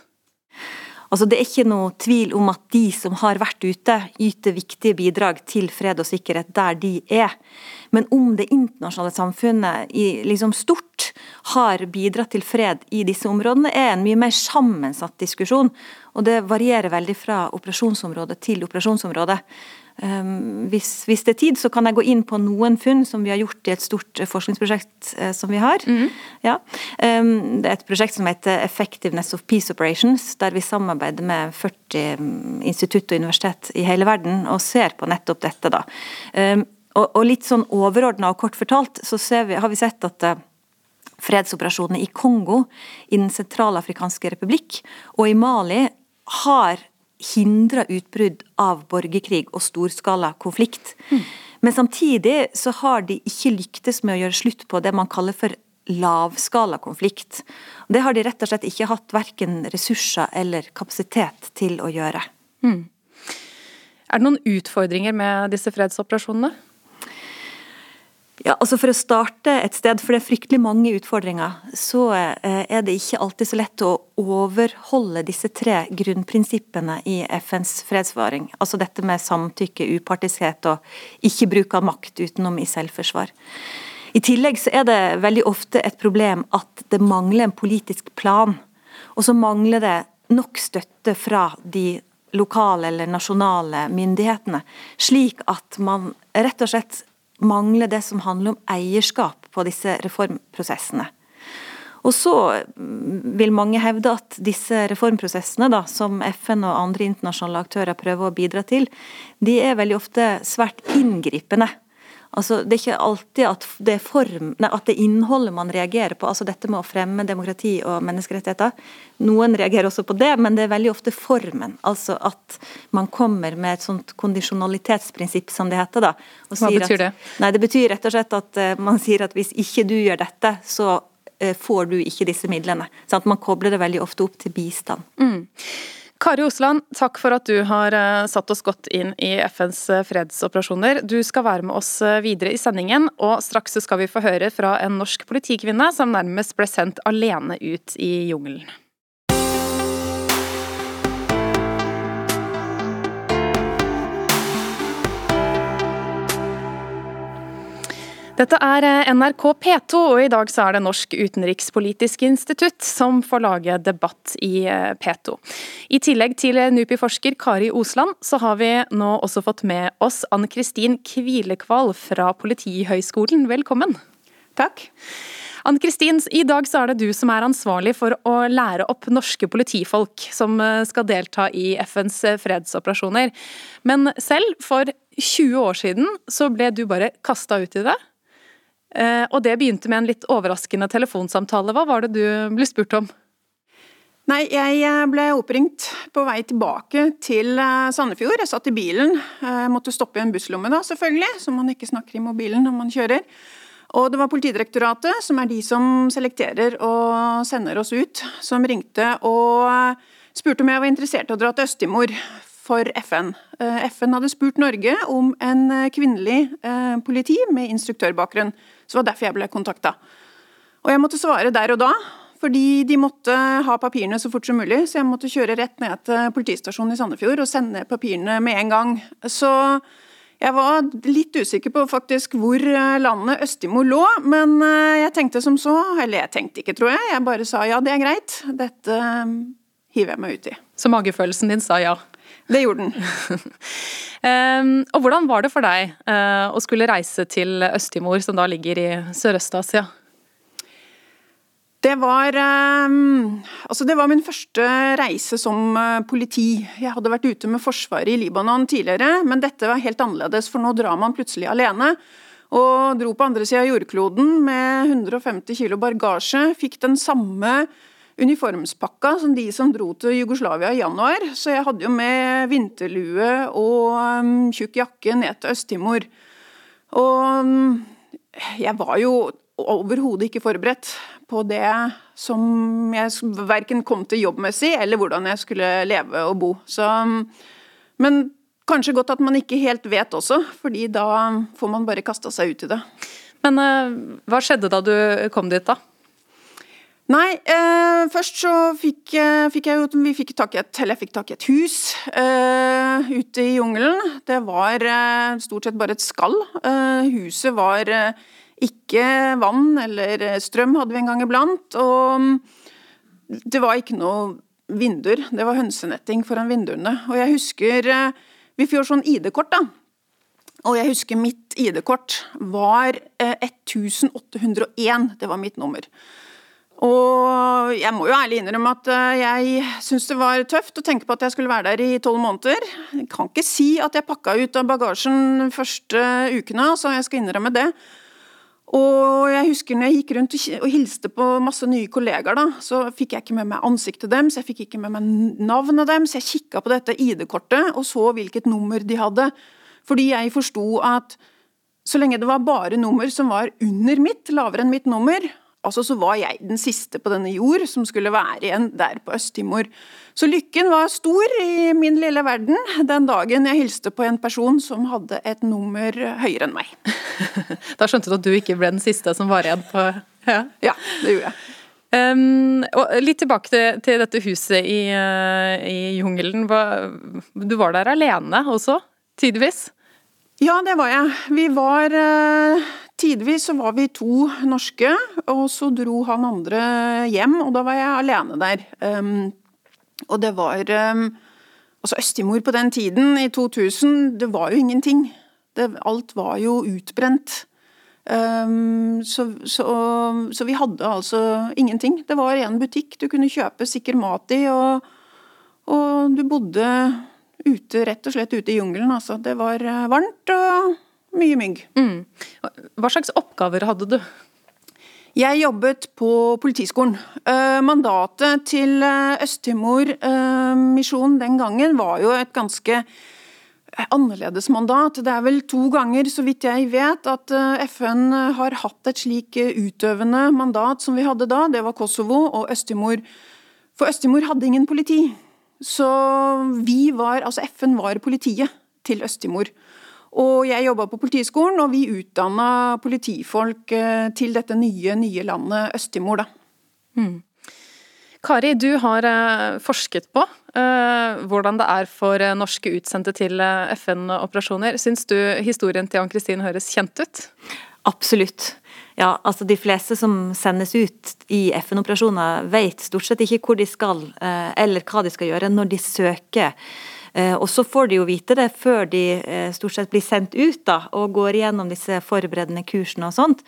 Altså, det er ikke noe tvil om at de som har vært ute, yter viktige bidrag til fred og sikkerhet der de er. Men om det internasjonale samfunnet i liksom stort har bidratt til fred i disse områdene, er en mye mer sammensatt diskusjon. Og det varierer veldig fra operasjonsområde til operasjonsområde. Um, hvis, hvis, det er tid, så kan jeg gå inn på noen funn som vi har gjort i et stort forskningsprosjekt uh, som vi har. Mm. Ja. Um, det er et prosjekt som heter Effectiveness of Peace Operations, der vi samarbeider med 40 um, institutt og universitet i hele verden og ser på nettopp dette. da. Og, og, litt sånn overordna og kort fortalt, så vi, har vi sett at uh, fredsoperasjonene i Kongo, i Den sentralafrikanske republikk og i Mali har hindra utbrudd av borgerkrig og storskala konflikt. Mm. Men samtidig så har de ikke lyktes med å gjøre slutt på det man kaller for lavskala konflikt. Det har de rett og slett ikke hatt verken ressurser eller kapasitet til å gjøre. Mm. Er det noen utfordringer med disse fredsoperasjonene? Ja, altså For å starte et sted, for det er fryktelig mange utfordringer, så eh, er det ikke alltid så lett å overholde disse tre grunnprinsippene i FNs fredsvaring. Altså dette med samtykke, upartiskhet og ikke bruk av makt utenom i selvforsvar. I tillegg så er det veldig ofte et problem at det mangler en politisk plan. Og så mangler det nok støtte fra de lokale eller nasjonale myndighetene, slik at man rett og slett mangler det som handler om eierskap på disse reformprosessene. Og så mm, vil mange hevde at disse reformprosessene, da, som FN og andre internasjonale aktører prøver å bidra til, de er veldig ofte svært inngripende. Altså, det er ikke alltid at det, form, nei, at det innholdet man reagerer på, altså dette med å fremme demokrati og menneskerettigheter. Noen reagerer også på det, men det er veldig ofte formen. Altså at man kommer med et sånt kondisjonalitetsprinsipp, som det heter. da. Hva betyr det? nei, Det betyr rett og slett at uh, man sier at hvis ikke du gjør dette, så uh, får du ikke disse midlene. Sånn at man kobler det veldig ofte opp til bistand. Mm. Kari Osland, takk for at du har eh, satt oss godt inn i FNs eh, fredsoperasjoner. Du skal være med oss eh, videre i sendingen, og straks skal vi få høre fra en norsk politikvinne som nærmest ble sendt alene ut i jungelen. Dette er eh, NRK P2, og i dag så er det Norsk utenrikspolitisk institutt som får lage debatt i eh, P2. I tillegg til NUPI-forsker Kari Osland, så har vi nå også fått med oss Ann Kristin Kvilekval fra Politihøgskolen. Velkommen. Takk. Ann Kristin, i dag så er det du som er ansvarlig for å lære opp norske politifolk som eh, skal delta i FNs fredsoperasjoner. Men selv, for 20 år siden, så ble du bare kasta ut i det. Eh, og det begynte med en litt overraskende telefonsamtale. Hva var det du ble spurt om? Nei, jeg eh, ble oppringt på vei tilbake til eh, Sandefjord. Jeg satt i bilen. Jeg måtte stoppe i en busslomme da, selvfølgelig, så man ikke snakker i mobilen når man kjører. Og det var Politidirektoratet, som er de som selekterer og sender oss ut, som ringte og spurte om jeg var interessert i å dra til Øst-Timor for FN. FN hadde spurt Norge om en kvinnelig politi med instruktørbakgrunn. Så det var derfor jeg ble kontakta. Og jeg måtte svare der og da, fordi de måtte ha papirene så fort som mulig. Så jeg måtte kjøre rett ned til politistasjonen i Sandefjord og sende papirene med en gang. Så jeg var litt usikker på faktisk hvor landet Østimo lå, men eh, jeg tenkte som så, eller jeg tenkte ikke, tror jeg. Jeg bare sa ja, det er greit. Dette eh, hiver jeg meg ut i. Så magefølelsen din sa ja? Det gjorde den. um, og hvordan var det for deg uh, å skulle reise til Øst-Timor, som da ligger i Sørøst-Asia? Det var, um, altså det var min første reise som uh, politi. Jeg hadde vært ute med Forsvaret i Libanon tidligere, men dette var helt annerledes, for nå drar man plutselig alene. Og dro på andre sida av jordkloden med 150 kilo bagasje. Fikk den samme uniformspakka som de som dro til Jugoslavia i januar. Så jeg hadde jo med vinterlue og um, tjukk jakke ned til Øst-Timor. Og um, jeg var jo overhodet ikke forberedt på det som jeg verken kom til jobbmessig, eller hvordan jeg skulle leve og bo. Så, um, men kanskje godt at man ikke helt vet også, fordi da får man bare kasta seg ut i det. Men uh, hva skjedde da du kom dit, da? Nei, eh, først så fikk, eh, fikk, jeg jo Vi fikk tak i et, eller jeg fikk tak i et hus eh, ute i jungelen. Det var eh, stort sett bare et skall. Eh, huset var eh, ikke vann eller strøm, hadde vi en gang iblant. Og mm, det var ikke noe vinduer. Det var hønsenetting foran vinduene. Og jeg husker Vi får sånn ID-kort, da Og jeg husker mitt ID-kort var 1801. Eh, det var mitt nummer. Og jeg må jo ærlig innrømme at eh, jeg syns det var tøft å tenke på at jeg skulle være der i tolv måneder. Jeg kan ikke si at jeg pakka ut av bagasjen første ukene, så jeg skal innrømme det. Og jeg husker når jeg gikk rundt og hilste på masse nye kollegaer, da, så fikk jeg ikke med meg ansiktet deres, jeg fikk ikke med meg navnet deres. Jeg kikka på dette ID-kortet og så hvilket nummer de hadde. Fordi jeg forsto at så lenge det var bare nummer som var under mitt, lavere enn mitt nummer, Altså så var jeg den siste på denne jord som skulle være igjen der på Øst-Timor. Så lykken var stor i min lille verden den dagen jeg hilste på en person som hadde et nummer høyere enn meg. da skjønte du at du ikke ble den siste som var igjen på Ja, ja det gjorde jeg. Um, og litt tilbake til, til dette huset i, uh, i jungelen. Du var der alene også, tidvis? Ja, det var jeg. Vi var uh, Tidvis så var vi to norske, og så dro han andre hjem, og da var jeg alene der. Um, og det var um, Altså, Øst-Timor på den tiden, i 2000, det var jo ingenting. Det, alt var jo utbrent. Um, så, så, så, vi hadde altså ingenting. Det var en butikk du kunne kjøpe sikker mat i, og, og du bodde ute, rett og slett ute i jungelen. Altså. Det var eh, varmt og mye mygg. Mm. Hva slags oppgaver hadde du? Jeg jobbet på Politiskolen. Eh, mandatet til eh, Øst-Timor-misjonen eh, den gangen var jo et ganske annerledes mandat. Det er vel to ganger, så vidt jeg vet, at FN har hatt et slik utøvende mandat som vi hadde da. Det var Kosovo og Øst-Timor. For Øst-Timor hadde ingen politi. Så vi var, altså FN var politiet til Øst-Timor. Og jeg jobba på Politiskolen, og vi utdanna politifolk eh, til dette nye, nye landet Øst-Timor, da. Mm. Kari, du har eh, forsket på uh, hvordan det er for norske utsendte til FN-operasjoner. Syns du historien til Ann-Kristin høres kjent ut? Absolutt. Ja, altså De fleste som sendes ut i FN-operasjoner, vet stort sett ikke hvor de skal, uh, eller hva de skal gjøre når de søker Eh, og så får de jo vite det før de eh, stort sett blir sendt ut da, og går igjennom disse forberedende kursene og sånt.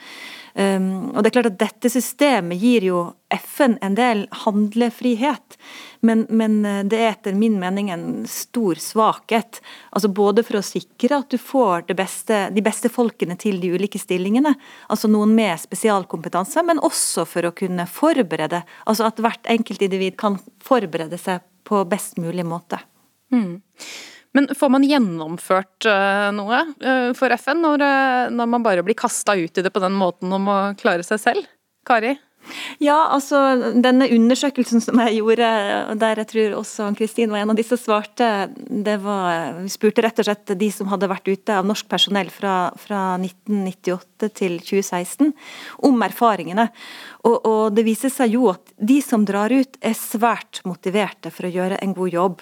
Um, og det er klart at Dette systemet gir jo FN en del handlefrihet, men, men, eh, det er etter min mening en stor svakhet. Altså Både for å sikre at du får beste, de beste folkene til de ulike stillingene, altså noen med spesialkompetanse, men også for å kunne forberede, altså at hvert enkelt individ kan forberede seg på best mulig måte. Mm. Men får man gjennomført uh, noe uh, for FN når, uh, når, man bare blir kasta ut i det på den måten om å klare seg selv? Kari? Ja, altså denne undersøkelsen som jeg gjorde, der jeg tror også Kristin var en av som svarte, det var Vi spurte rett og slett de som hadde vært ute av norsk personell fra, fra 1998 til 2016, om erfaringene. Og, og, det viser seg jo at de som drar ut, er svært motiverte for å gjøre en god jobb.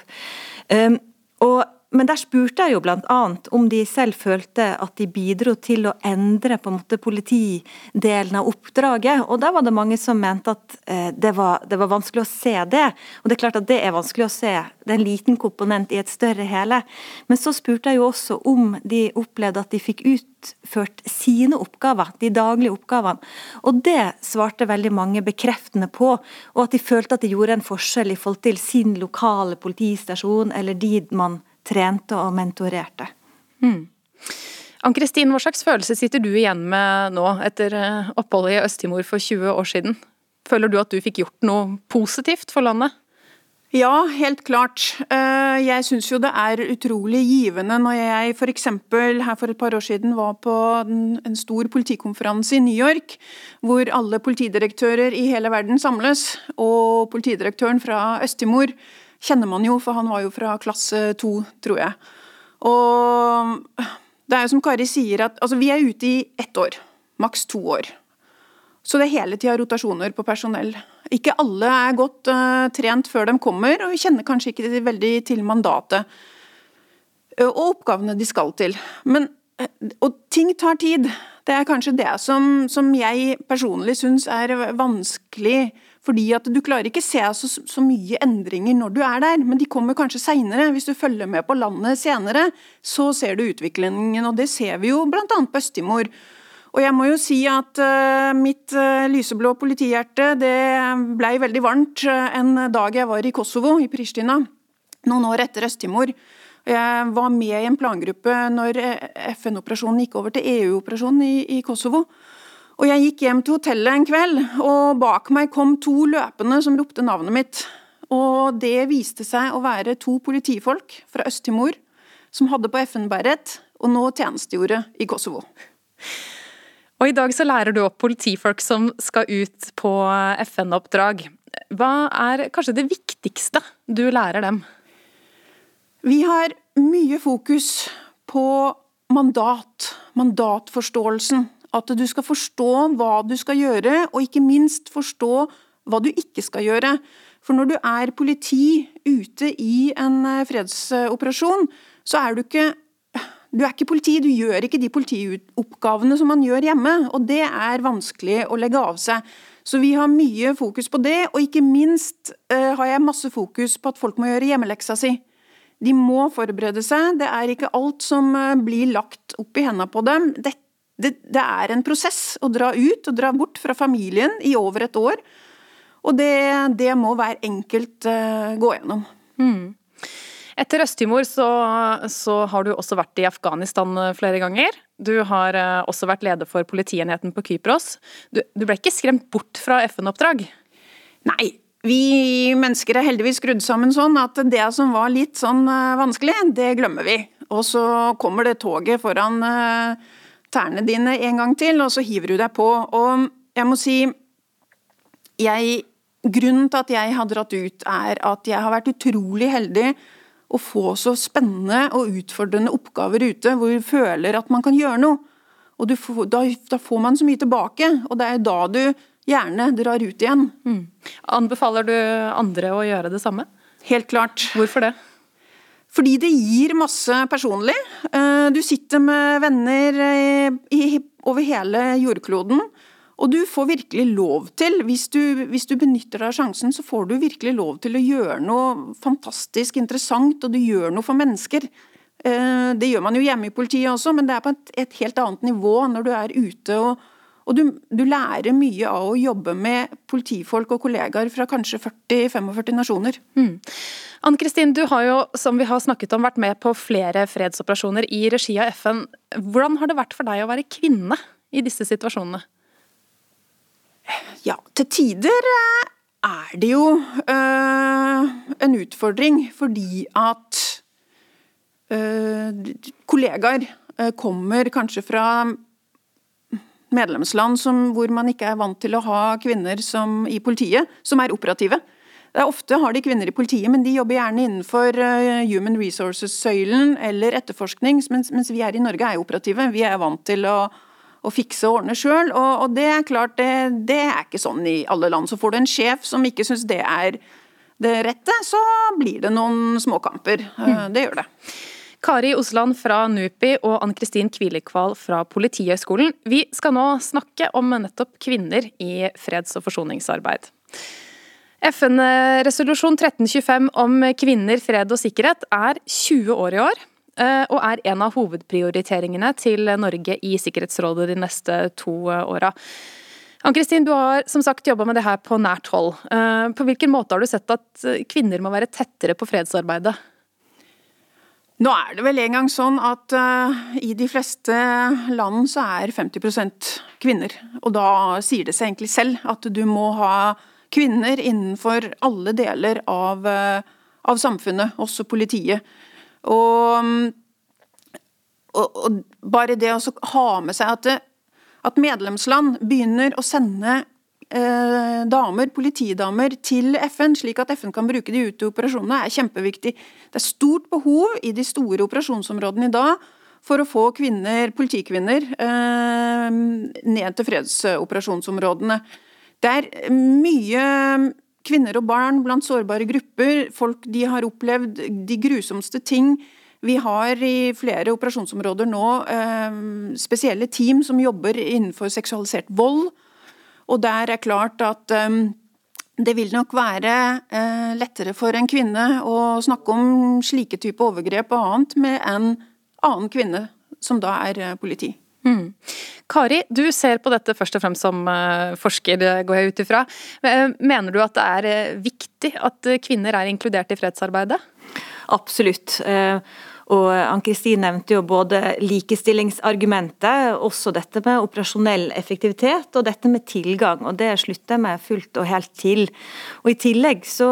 Um, og men der spurte jeg jo bl.a. om de selv følte at de bidro til å endre på en måte politidelen av oppdraget. Og da var det mange som mente at eh, det, var, det, var, vanskelig å se det. Og det er klart at det er vanskelig å se. Det er en liten komponent i et større hele. Men så spurte jeg jo også om de opplevde at de fikk utført sine oppgaver, de daglige oppgavene. Og det svarte veldig mange bekreftende på. Og at de følte at de gjorde en forskjell i forhold til sin lokale politistasjon eller de man trente og mentorerte. Mm. Ann-Kristin, hva slags følelse sitter du igjen med nå, etter eh, oppholdet i Øst-Timor for 20 år siden? Føler du at du fikk gjort noe positivt for landet? Ja, helt klart. Eh, jeg syns jo det er utrolig givende når jeg f.eks. her for et par år siden var på en stor politikonferanse i New York, hvor alle politidirektører i hele verden samles, og politidirektøren fra Øst-Timor kjenner man jo, for han var jo fra klasse to, tror jeg. Og det er jo som Kari sier, at altså, vi er ute i ett år. Maks to år. Så det er hele tida rotasjoner på personell. Ikke alle er godt uh, trent før de kommer, og kjenner kanskje ikke veldig til mandatet og oppgavene de skal til. Men, og ting tar tid. Det er kanskje det som, som jeg personlig syns er vanskelig. Fordi at du klarer ikke se så, så, mye endringer når du er der, men de kommer kanskje seinere. Hvis du følger med på landet senere, så ser du utviklingen, og det ser vi jo bl.a. på Øst-Timor. Og jeg må jo si at uh, mitt uh, lyseblå politihjerte det blei veldig varmt uh, en dag jeg var i Kosovo, i Pristina, noen år etter Øst-Timor. Jeg var med i en plangruppe når FN-operasjonen gikk over til EU-operasjonen i, i, Kosovo. Og Jeg gikk hjem til hotellet en kveld, og bak meg kom to løpende som ropte navnet mitt. Og Det viste seg å være to politifolk fra Øst-Timor som hadde på FN-beret og nå tjenestegjorde i Kosovo. Og I dag så lærer du opp politifolk som skal ut på FN-oppdrag. Hva er kanskje det viktigste du lærer dem? Vi har mye fokus på mandat, mandatforståelsen. At du skal forstå hva du skal gjøre, og ikke minst forstå hva du ikke skal gjøre. For når du er politi ute i en fredsoperasjon, så er du ikke du er ikke politi, du gjør ikke de politioppgavene som man gjør hjemme. Og det er vanskelig å legge av seg. Så vi har mye fokus på det, og ikke minst uh, har jeg masse fokus på at folk må gjøre hjemmeleksa si. De må forberede seg. Det er ikke alt som uh, blir lagt opp i hendene på dem. Det, det, det, er en prosess å dra ut og dra bort fra familien i over et år. Og det, det må hver enkelt uh, gå gjennom. Mm. Etter Øst-Timor så, så, har du også vært i Afghanistan eh, flere ganger. Du har uh, også vært leder for politienheten på Kypros. Du, du ble ikke skremt bort fra FN-oppdrag? Nei, vi mennesker er heldigvis skrudd sammen sånn at det som var litt sånn uh, vanskelig, det glemmer vi. Og så kommer det toget foran tærne dine en gang til, og så hiver du deg på. Og jeg må si jeg, Grunnen til at jeg har dratt ut, er at jeg har vært utrolig heldig å få så spennende og utfordrende oppgaver ute, hvor du føler at man kan gjøre noe. Og får, da, da, får man så mye tilbake, og det er da du gjerne drar ut igjen. Mm. Anbefaler du andre å gjøre det samme? Helt klart. Hvorfor det? Fordi det gir masse personlig. Eh, du sitter med venner i, over hele jordkloden. Og du får virkelig lov til, hvis du, hvis du, benytter deg av sjansen, så får du virkelig lov til å gjøre noe fantastisk interessant, og du gjør noe for mennesker. Eh, det gjør man jo hjemme i politiet også, men det er på et, et helt annet nivå når du er ute. og, og du, du, lærer mye av å jobbe med politifolk og kollegaer fra kanskje 40-45 nasjoner. Mm. Ann Kristin, du har jo, som vi har snakket om, vært med på flere fredsoperasjoner i regi av FN. Hvordan har det vært for deg å være kvinne i disse situasjonene? Ja, til tider eh, er det jo øh, en utfordring fordi at øh, kollegaer kommer kanskje fra medlemsland som, hvor man ikke er vant til å ha kvinner som, i politiet, som er operative. Det ofte har de kvinner i politiet, men de jobber gjerne innenfor human resources-søylen eller etterforskning, mens, mens, vi her i Norge er operative. Vi er vant til å å fikse og ordne sjøl. Og, og, det er klart, det, det, er ikke sånn i alle land. Så får du en sjef som ikke syns det er det rette, så blir det noen småkamper. Mm. Det gjør det. Kari Osland fra NUPI og Ann-Kristin Kvilekval fra Politihøgskolen. Vi skal nå snakke om nettopp kvinner i freds- og forsoningsarbeid. FN-resolusjon 1325 om kvinner, fred og sikkerhet er 20 år i år. Eh, og er en av hovedprioriteringene til Norge i Sikkerhetsrådet de neste to eh, åra. Ann-Kristin, du har som sagt jobba med det her på nært hold. Eh, på hvilken måte har du sett at kvinner må være tettere på fredsarbeidet? Nå er det vel en gang sånn at uh, i de fleste land så er 50% kvinner. Og da sier det seg egentlig selv at du må ha kvinner innenfor alle deler av, uh, av samfunnet, også politiet. Og, og, og bare det å ha med seg at, det, at medlemsland begynner å sende eh, damer, politidamer, til FN, slik at FN kan bruke de ute i operasjonene, er kjempeviktig. Det er stort behov i de store operasjonsområdene i dag for å få kvinner, politikvinner eh, ned til fredsoperasjonsområdene. Det er mye kvinner og barn blant sårbare grupper. Folk de har opplevd de grusomste ting. Vi har i flere operasjonsområder nå eh, spesielle team som jobber innenfor seksualisert vold. Og der er klart at eh, det vil nok være eh, lettere for en kvinne å snakke om slike type overgrep og annet med en annen kvinne, som da er eh, politi. Mm. Kari, du ser på dette først og fremst som uh, forsker, går jeg ut ifra. Uh, mener du at det er viktig at kvinner er inkludert i fredsarbeidet? Absolutt. Og Ann-Kristin nevnte jo både likestillingsargumentet, også dette med operasjonell effektivitet og dette med tilgang, og det slutter jeg meg fullt og helt til. Og I tillegg så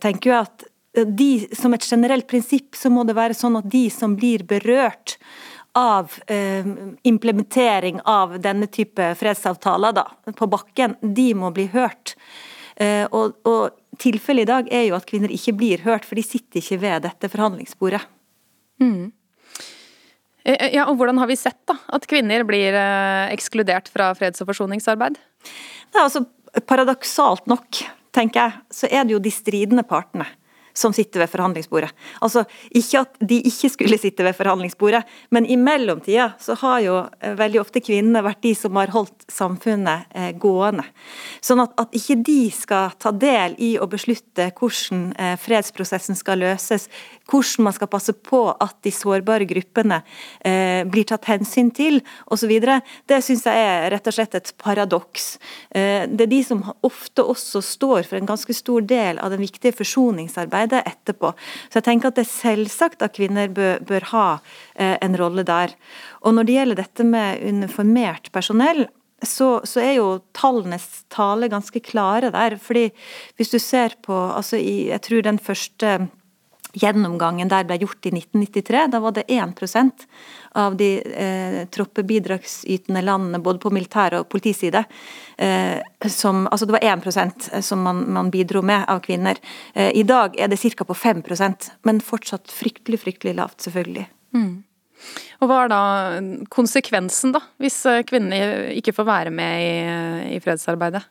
tenker jeg at de, som et generelt prinsipp så må det være sånn at de som blir berørt, av eh, implementering av denne type fredsavtaler da, på bakken, de må bli hørt. Eh, og, og Tilfellet i dag er jo at kvinner ikke blir hørt, for de sitter ikke ved dette forhandlingsbordet. Mm. Eh, ja, og Hvordan har vi sett da, at kvinner blir eh, ekskludert fra freds- og forsoningsarbeid? Ja, altså, paradoksalt nok, tenker jeg, så er det jo de stridende partene som sitter ved forhandlingsbordet. Altså, Ikke at de ikke skulle sitte ved forhandlingsbordet, men i mellomtida så har jo eh, veldig ofte kvinnene vært de som har holdt samfunnet eh, gående. Sånn at, at ikke de skal ta del i å beslutte hvordan eh, fredsprosessen skal løses, hvordan man skal passe på at de sårbare gruppene blir tatt hensyn til, osv., det syns jeg er rett og slett et paradoks. det er de som ofte også står for en ganske stor del av den viktige forsoningsarbeidet etterpå. Så jeg tenker at det er selvsagt at kvinner bør, bør ha eh, en rolle der. Og når det gjelder dette med uniformert personell, så, så, er jo tallenes tale ganske klare der. fordi hvis du ser på altså i, Jeg tror den første gjennomgangen der ble gjort i 1993. Da var det 1% av de eh, troppebidragsytende landene, både på militær- og politiside, eh, som Altså det var 1% som man, man, bidro med av kvinner. Eh, I dag er det ca. på 5% men fortsatt fryktelig, fryktelig lavt, selvfølgelig. Mm. Og Hva er da konsekvensen, da, hvis eh, kvinnene ikke får være med i, i fredsarbeidet?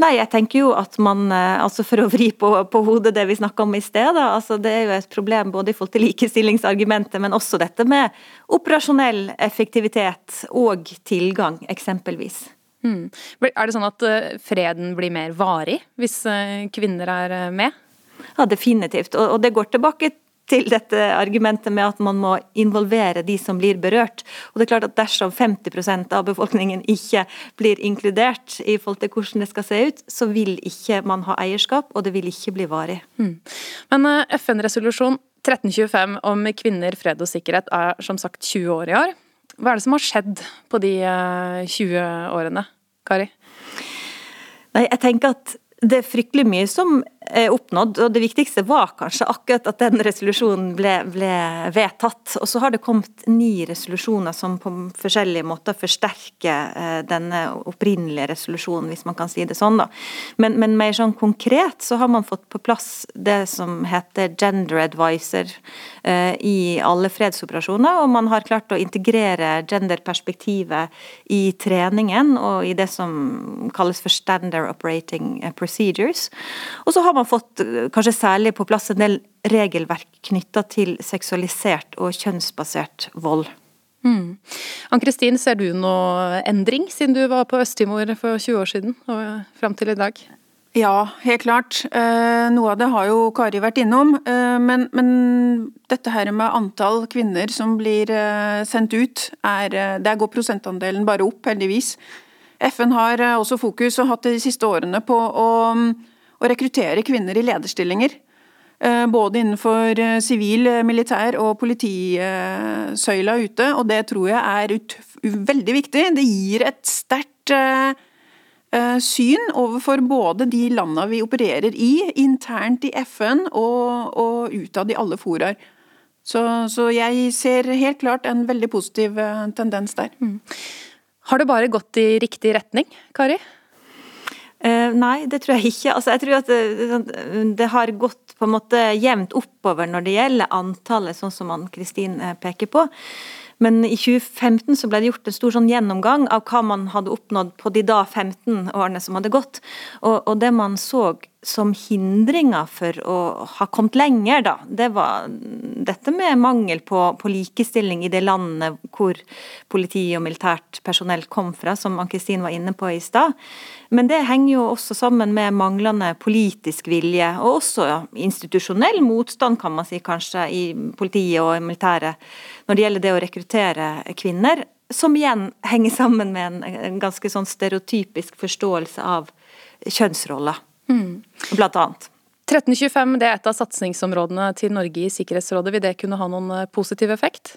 Nei, jeg tenker jo at man, eh, altså for å vri på, på hodet det vi snakka om i sted, da, altså det er jo et problem både i forhold til likestillingsargumentet, men også dette med operasjonell effektivitet og tilgang, eksempelvis. Mm. Er det sånn at eh, freden blir mer varig hvis eh, kvinner er med? Ja, definitivt. Og det går tilbake til dette argumentet med at man må involvere de som blir berørt. Og det er klart at Dersom 50% av befolkningen ikke blir inkludert i forhold til hvordan det skal se ut, så vil ikke man ha eierskap, og det vil ikke bli varig. Mm. Men eh, FN-resolusjon 1325 om kvinner, fred og sikkerhet er som sagt 20 år i år. Hva er det som har skjedd på de 20 eh, årene, Kari? Nei, jeg tenker at det er fryktelig mye som oppnådd, og det viktigste var kanskje akkurat at den resolusjonen ble, ble, vedtatt. Og så har det kommet ni resolusjoner som på forskjellige måter forsterker eh, denne opprinnelige resolusjonen, hvis man kan si det sånn. da. Men, men mer sånn konkret så har man fått på plass det som heter gender advisor eh, i alle fredsoperasjoner, og man har klart å integrere genderperspektivet i treningen og i det som kalles for standard operating procedures. Og så har man man fått eh, kanskje særlig på plass en del regelverk knytta til seksualisert og kjønnsbasert vold. Mm. Ann-Kristin, ser du noe endring siden du var på Øst-Timor for 20 år siden og fram til i dag? Ja, helt klart. Eh, noe av det har jo Kari vært innom. Eh, men, men, dette her med antall kvinner som blir sendt ut, er, der går prosentandelen bare opp, heldigvis. FN har også fokus og hatt det de siste årene på å å rekruttere kvinner i lederstillinger. Eh, både innenfor eh, sivil, eh, militær og politisøyla ute, og det tror jeg er veldig viktig. Det gir et sterkt syn overfor både de landene vi opererer i, internt i FN og, og utad i alle foraer. Så, så, jeg ser helt klart en veldig positiv tendens der. Mm. Har det bare gått i riktig retning, Kari? Uh, nei, det tror jeg ikke. Altså, jeg tror at det, sånn, det, har gått på en måte jevnt oppover når det gjelder antallet, sånn som Ann Kristin eh, peker på. Men i 2015 så ble det gjort en stor sånn gjennomgang av hva man hadde oppnådd på de da 15 årene som hadde gått. Og, og det man så som hindringer for å ha kommet lenger, da, det var dette med mangel på, på likestilling i det landet hvor politi og militært personell kom fra, som Ann-Kristin var inne på i stad. Men det henger jo også sammen med manglende politisk vilje, og også institusjonell motstand, kan man si kanskje, i politiet og i militæret når det gjelder det å rekruttere kvinner. Som igjen henger sammen med en, ganske sånn stereotypisk forståelse av kjønnsroller, mm. blant annet. 1325 det er et av satsingsområdene til Norge i Sikkerhetsrådet. Vil det kunne ha noen positiv effekt?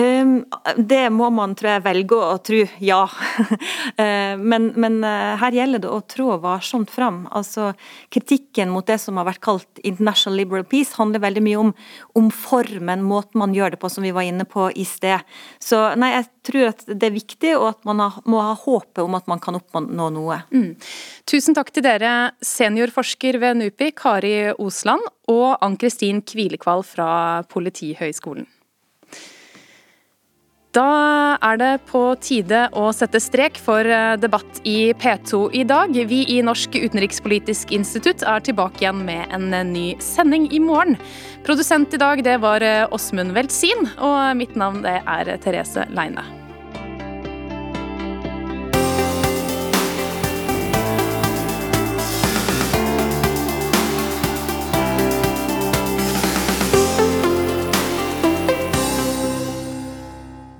Ehm, det må man tror jeg velge å tro ja. Eh, men, men, eh, her gjelder det å trå varsomt fram. Altså, kritikken mot det som har vært kalt international liberal peace handler veldig mye om, om formen, måten man gjør det på, som vi var inne på i sted. Så nei, jeg tror at det er viktig, og at man har, må ha håpet om at man kan oppnå noe. Mm. Tusen takk til dere, seniorforsker ved NUPI, Kari Osland, og Ann-Kristin Kvilekvall fra Politihøgskolen. Da er det på tide å sette strek for eh, debatt i P2 i dag. Vi i Norsk utenrikspolitisk institutt er tilbake igjen med en eh, ny sending i morgen. Produsent i dag det var eh, Åsmund Weltzin, og mitt navn det er Therese Leine.